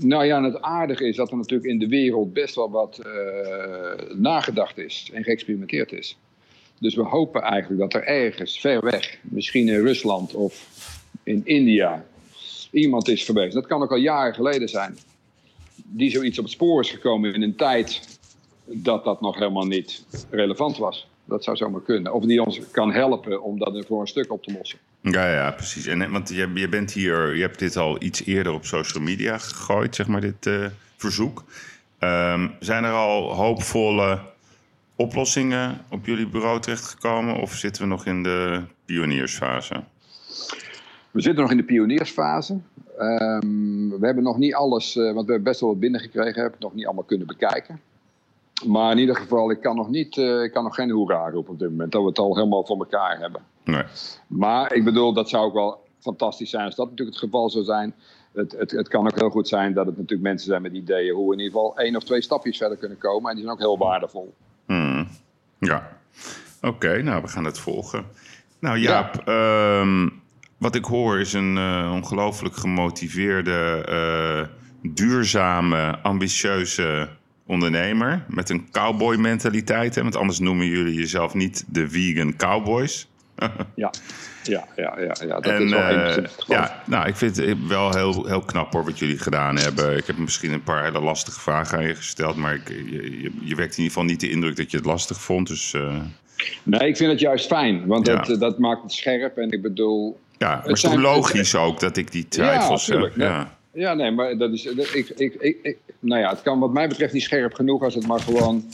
nou ja, het aardige is dat er natuurlijk in de wereld best wel wat uh, nagedacht is en geëxperimenteerd is. Dus we hopen eigenlijk dat er ergens ver weg, misschien in Rusland of in India, iemand is geweest. Dat kan ook al jaren geleden zijn. Die zoiets op het spoor is gekomen in een tijd dat dat nog helemaal niet relevant was. Dat zou zomaar kunnen. Of die ons kan helpen om dat voor een stuk op te lossen. Ja, ja, precies. En, want je, je bent hier, je hebt dit al iets eerder op social media gegooid, zeg maar, dit uh, verzoek. Um, zijn er al hoopvolle oplossingen op jullie bureau terechtgekomen? Of zitten we nog in de pioniersfase? We zitten nog in de pioniersfase. Um, we hebben nog niet alles, uh, want we hebben best wel wat binnengekregen, hebben nog niet allemaal kunnen bekijken. Maar in ieder geval, ik kan nog, niet, ik kan nog geen hoera roepen op dit moment. Dat we het al helemaal voor elkaar hebben. Nee. Maar ik bedoel, dat zou ook wel fantastisch zijn als dat natuurlijk het geval zou zijn. Het, het, het kan ook heel goed zijn dat het natuurlijk mensen zijn met ideeën hoe we in ieder geval één of twee stapjes verder kunnen komen. En die zijn ook heel waardevol. Hmm. Ja, oké, nou we gaan het volgen. Nou Jaap, ja. um, wat ik hoor is een uh, ongelooflijk gemotiveerde, uh, duurzame, ambitieuze ondernemer met een cowboy mentaliteit. Hè? Want anders noemen jullie jezelf niet de vegan cowboys. ja. Ja, ja, ja, ja, dat is wel uh, Ja, nou, ik vind het wel heel, heel knap hoor, wat jullie gedaan hebben. Ik heb misschien een paar hele lastige vragen aan je gesteld, maar ik, je, je, je wekt in ieder geval niet de indruk dat je het lastig vond. Dus, uh... Nee, ik vind het juist fijn, want ja. dat, dat maakt het scherp. En ik bedoel. Ja, maar het is toch logisch ook dat ik die twijfels ja, heb. Ja. Ja, nee, maar dat is. ik, ik, ik, ik, nou ja, het kan wat mij betreft niet scherp genoeg als het maar gewoon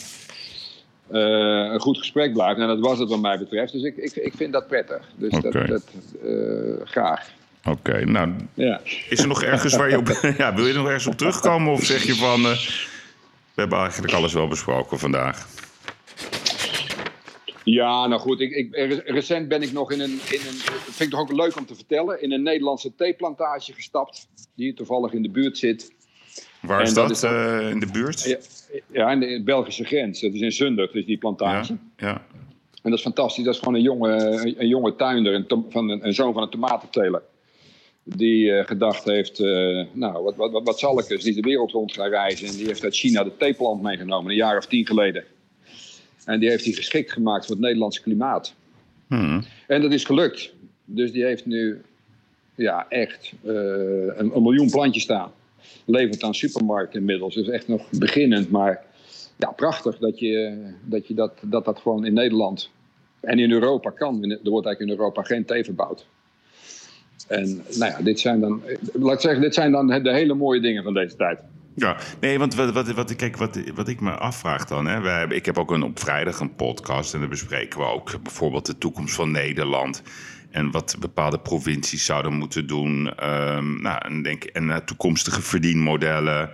een goed gesprek blijft. En dat was het wat mij betreft. Dus ik, ik, ik vind dat prettig. Dus okay. dat, dat uh, graag. Oké, okay, nou, ja. is er nog ergens waar je op... ja, wil je nog ergens op terugkomen? Of zeg je van, uh, we hebben eigenlijk alles wel besproken vandaag? Ja, nou goed. Ik, ik, recent ben ik nog in een, in een. vind ik toch ook leuk om te vertellen. In een Nederlandse theeplantage gestapt. Die toevallig in de buurt zit. Waar is dat? dat is uh, in de buurt? Ja, ja in de Belgische grens. Dat is in Zundert, dus die plantage. Ja, ja. En dat is fantastisch. Dat is gewoon een jonge, een jonge tuinder, een van een, een zoon van een tomatenteler. die gedacht heeft, nou, wat, wat, wat, zal ik eens, die de wereld rond gaan reizen. En die heeft uit China de theeplant meegenomen, een jaar of tien geleden. En die heeft hij geschikt gemaakt voor het Nederlandse klimaat. Hmm. En dat is gelukt. Dus die heeft nu ja, echt een, een miljoen plantjes staan levert aan supermarkten inmiddels. Dus echt nog beginnend, maar ja, prachtig dat je, dat, dat, dat gewoon in Nederland en in Europa kan. Er wordt eigenlijk in Europa geen thee verbouwd. En nou ja, dit zijn dan, laat ik zeggen, dit zijn dan de hele mooie dingen van deze tijd. Ja, nee, want wat, wat, wat, kijk, wat, wat ik me afvraag dan. Hè, wij, ik heb ook een, op vrijdag een podcast en daar bespreken we ook bijvoorbeeld de toekomst van Nederland. En wat bepaalde provincies zouden moeten doen. Um, nou, en, denk, en uh, toekomstige verdienmodellen.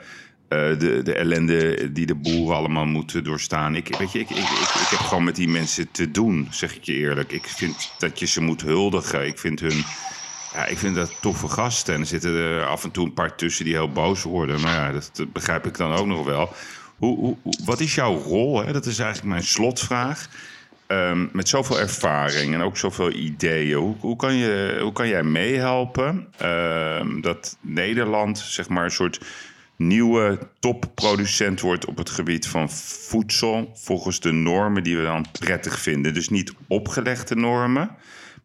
Uh, de, de ellende die de boeren allemaal moeten doorstaan. Ik, weet je, ik, ik, ik, ik, heb gewoon met die mensen te doen, zeg ik je eerlijk. Ik vind dat je ze moet huldigen. Ik vind hun. Ja, ik vind dat toffe gasten. En er zitten er af en toe een paar tussen die heel boos worden. Maar ja, dat, dat begrijp ik dan ook nog wel. Hoe, hoe, wat is jouw rol? Hè? Dat is eigenlijk mijn slotvraag. Ehm, met zoveel ervaring en ook zoveel ideeën, hoe, hoe, kan, je, hoe kan jij meehelpen ehm, dat Nederland zeg maar een soort nieuwe topproducent wordt op het gebied van voedsel volgens de normen die we dan prettig vinden? Dus niet opgelegde normen,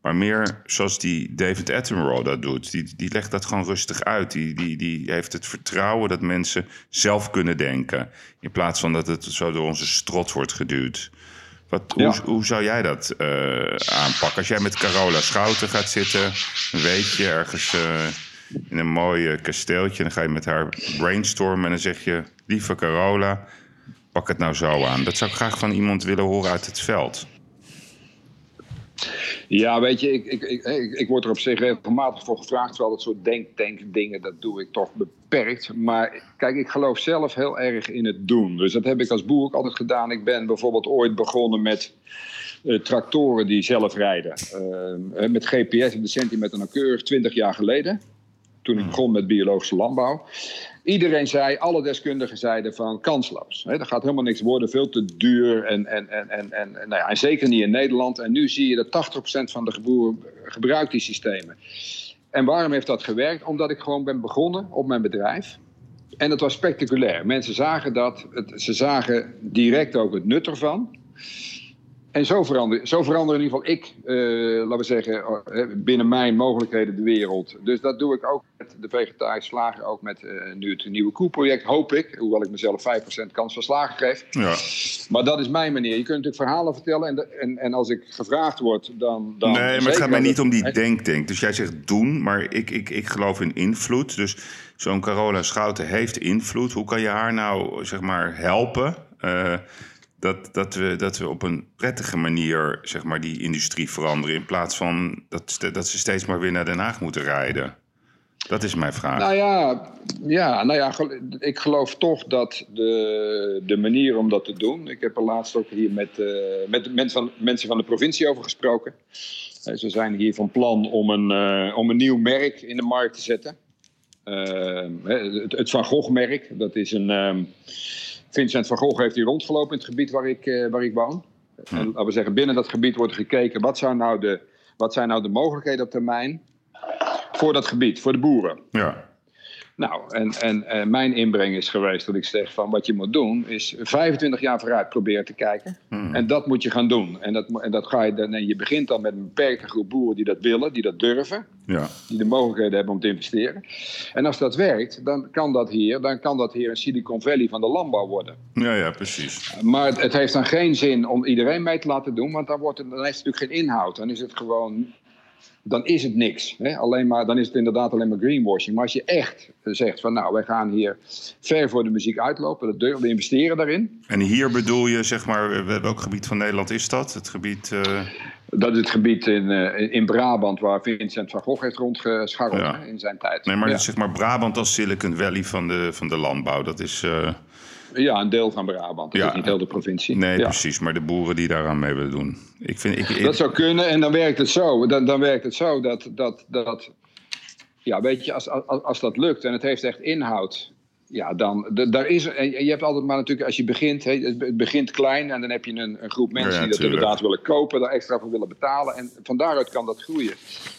maar meer zoals die David Attenborough dat doet. Die, die legt dat gewoon rustig uit. Die, die, die heeft het vertrouwen dat mensen zelf kunnen denken. In plaats van dat het zo door onze strot wordt geduwd. Wat, hoe, hoe, zou jij dat uh, aanpakken? Als jij met Carola Schouten gaat zitten, weet je, ergens uh, in een mooi kasteeltje, dan ga je met haar brainstormen en dan zeg je: Lieve Carola, pak het nou zo aan. Dat zou ik graag van iemand willen horen uit het veld. Ja, weet je, ik, ik, ik, ik, word er op zich regelmatig voor gevraagd. Terwijl dat soort denk-tank dingen, dat doe ik toch beperkt. Maar kijk, ik geloof zelf heel erg in het doen. Dus dat heb ik als boer ook altijd gedaan. Ik ben bijvoorbeeld ooit begonnen met uh, tractoren die zelf rijden. Uh, met GPS op de centimeter nauwkeurig, 20 jaar geleden. Toen ik hmm. begon met biologische landbouw. Iedereen zei, alle deskundigen zeiden van kansloos. He, dat gaat helemaal niks worden, veel te duur en, en, en, en, en, nou ja, en zeker niet in Nederland. En nu zie je dat 80% van de geboeren gebruikt die systemen. En waarom heeft dat gewerkt? Omdat ik gewoon ben begonnen op mijn bedrijf. En dat was spectaculair. Mensen zagen dat, ze zagen direct ook het nut ervan. En zo verander, zo verander in ieder geval ik, uh, laten we zeggen, uh, binnen mijn mogelijkheden de wereld. Dus dat doe ik ook met de vegetarische slager, ook met uh, nu het nieuwe koelproject, hoop ik. Hoewel ik mezelf 5% kans van slagen geef. Ja. Maar dat is mijn manier. Je kunt natuurlijk verhalen vertellen en, en, en als ik gevraagd word, dan... dan nee, maar het gaat mij niet om die denktank. Dus jij zegt doen, maar ik, ik, ik geloof in invloed. Dus zo'n Carola Schouten heeft invloed. Hoe kan je haar nou, zeg maar, helpen dat, dat, we, dat we op een prettige manier zeg maar, die industrie veranderen. In plaats van dat, dat ze steeds maar weer naar Den Haag moeten rijden. Dat is mijn vraag. Nou ja, ja, nou ja ik geloof toch dat de, de manier om dat te doen. Ik heb er laatst ook hier met, uh, met mensen, van, mensen van de provincie over gesproken. Uh, ze zijn hier van plan om een, uh, om een nieuw merk in de markt te zetten. het, het Van Gogh-merk, dat is een. Um, Vincent van Gogh heeft hier rondgelopen in het gebied waar ik, uh, waar ik woon. Hm. En laten we zeggen, binnen dat gebied wordt gekeken wat, zou nou de, wat zijn nou de mogelijkheden op termijn voor dat gebied, voor de boeren. Ja. Nou, en, en, en, mijn inbreng is geweest dat ik zeg van wat je moet doen is 25 jaar vooruit proberen te kijken. Hmm. En dat moet je gaan doen. En dat, en dat ga je, dan, en je begint dan met een beperkte groep boeren die dat willen, die dat durven. Ja. Die de mogelijkheden hebben om te investeren. En als dat werkt, dan kan dat hier, dan kan dat hier een Silicon Valley van de landbouw worden. Ja, ja, precies. Maar het, het heeft dan geen zin om iedereen mee te laten doen, want dan, wordt het, dan heeft het natuurlijk geen inhoud. Dan is het gewoon dan is het niks. Hè? Alleen maar, dan is het inderdaad alleen maar greenwashing. Maar als je echt zegt van nou, wij gaan hier ver voor de muziek uitlopen, we investeren daarin. En hier bedoel je, zeg maar, welk gebied van Nederland is dat? Het gebied... Uh... Dat is het gebied in, uh, in Brabant waar Vincent van Gogh heeft rondgescharreld in zijn tijd. Nee, maar zeg maar Brabant als Silicon Valley van de, van de landbouw, dat is... Uh... Ja, een deel van Brabant. Ja. niet heel de provincie. Nee, precies. Maar de boeren die daaraan mee willen doen. Ik vind, ik, Dat zou kunnen en dan werkt het zo. Dan, dan werkt het zo dat, dat, dat... Ja, weet je, als, als, als dat lukt en het heeft echt inhoud... Ja, dan, daar is, en je hebt altijd maar natuurlijk, als je begint, het begint klein en dan heb je een, een groep mensen die dat inderdaad willen kopen, daar extra voor willen betalen en van daaruit kan dat groeien.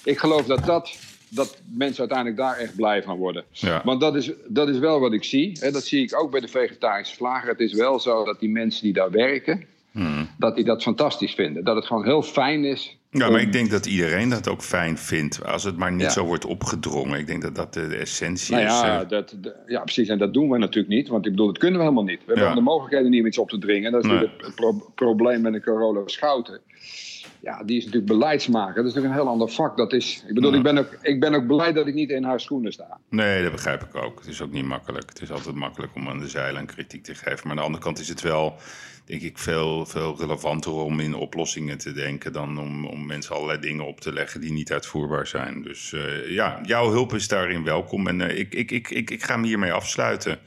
Ik geloof dat dat dat mensen uiteindelijk daar echt blij van worden. Want dat is, dat is wel wat ik zie. Hè, dat zie ik ook bij de vegetarische slager. Het is wel zo dat die mensen die daar werken, hmm. dat die dat fantastisch vinden. Dat het gewoon heel fijn is ja, maar ik denk dat iedereen dat ook fijn vindt. Als het maar niet zo wordt opgedrongen. Ik denk dat dat de, essentie nou ja, is. Uh... Dat, ja, precies. En dat doen we natuurlijk niet. Want ik bedoel, dat kunnen we helemaal niet. We hebben de mogelijkheden niet om iets op te dringen. Dat is het probleem met de corona Schouten. Ja, die is natuurlijk beleidsmaker. Dat is natuurlijk een heel ander vak. Dat is, ik bedoel, ik, ben ook, ik ben ook blij dat ik niet in haar schoenen sta. Nee, dat begrijp ik ook. Het is ook niet makkelijk. Het is altijd makkelijk om aan de zeilen kritiek te geven. Maar aan de andere kant is het wel denk ik veel, veel relevanter om in oplossingen te denken dan om, om mensen allerlei dingen op te leggen die niet uitvoerbaar zijn. Dus uh, ja, jouw hulp is daarin welkom en uh, ik, ik, ik, ik, ik ga me hiermee afsluiten.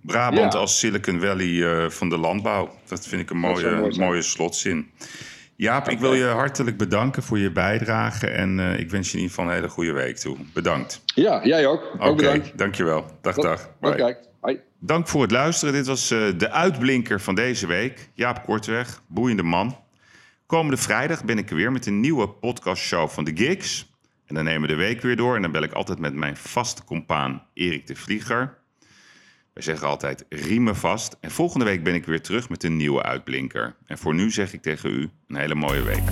Brabant als Silicon Valley uh, van de landbouw. Dat vind ik een mooie, mooie slotzin. Jaap, ik wil je hartelijk bedanken voor je bijdrage. En uh, ik wens je in ieder geval een hele goede week toe. Bedankt. Ja, jij ook. Oké, okay, dankjewel. Dag, dag. Bye. Dank voor het luisteren. Dit was uh, de uitblinker van deze week. Jaap Kortweg, boeiende man. Komende vrijdag ben ik er weer met een nieuwe podcastshow van de Gigs. En dan nemen we de week weer door. En dan bel ik altijd met mijn vaste compaan Erik de Vlieger. Wij zeggen altijd riemen vast. En volgende week ben ik weer terug met een nieuwe uitblinker. En voor nu zeg ik tegen u een hele mooie week.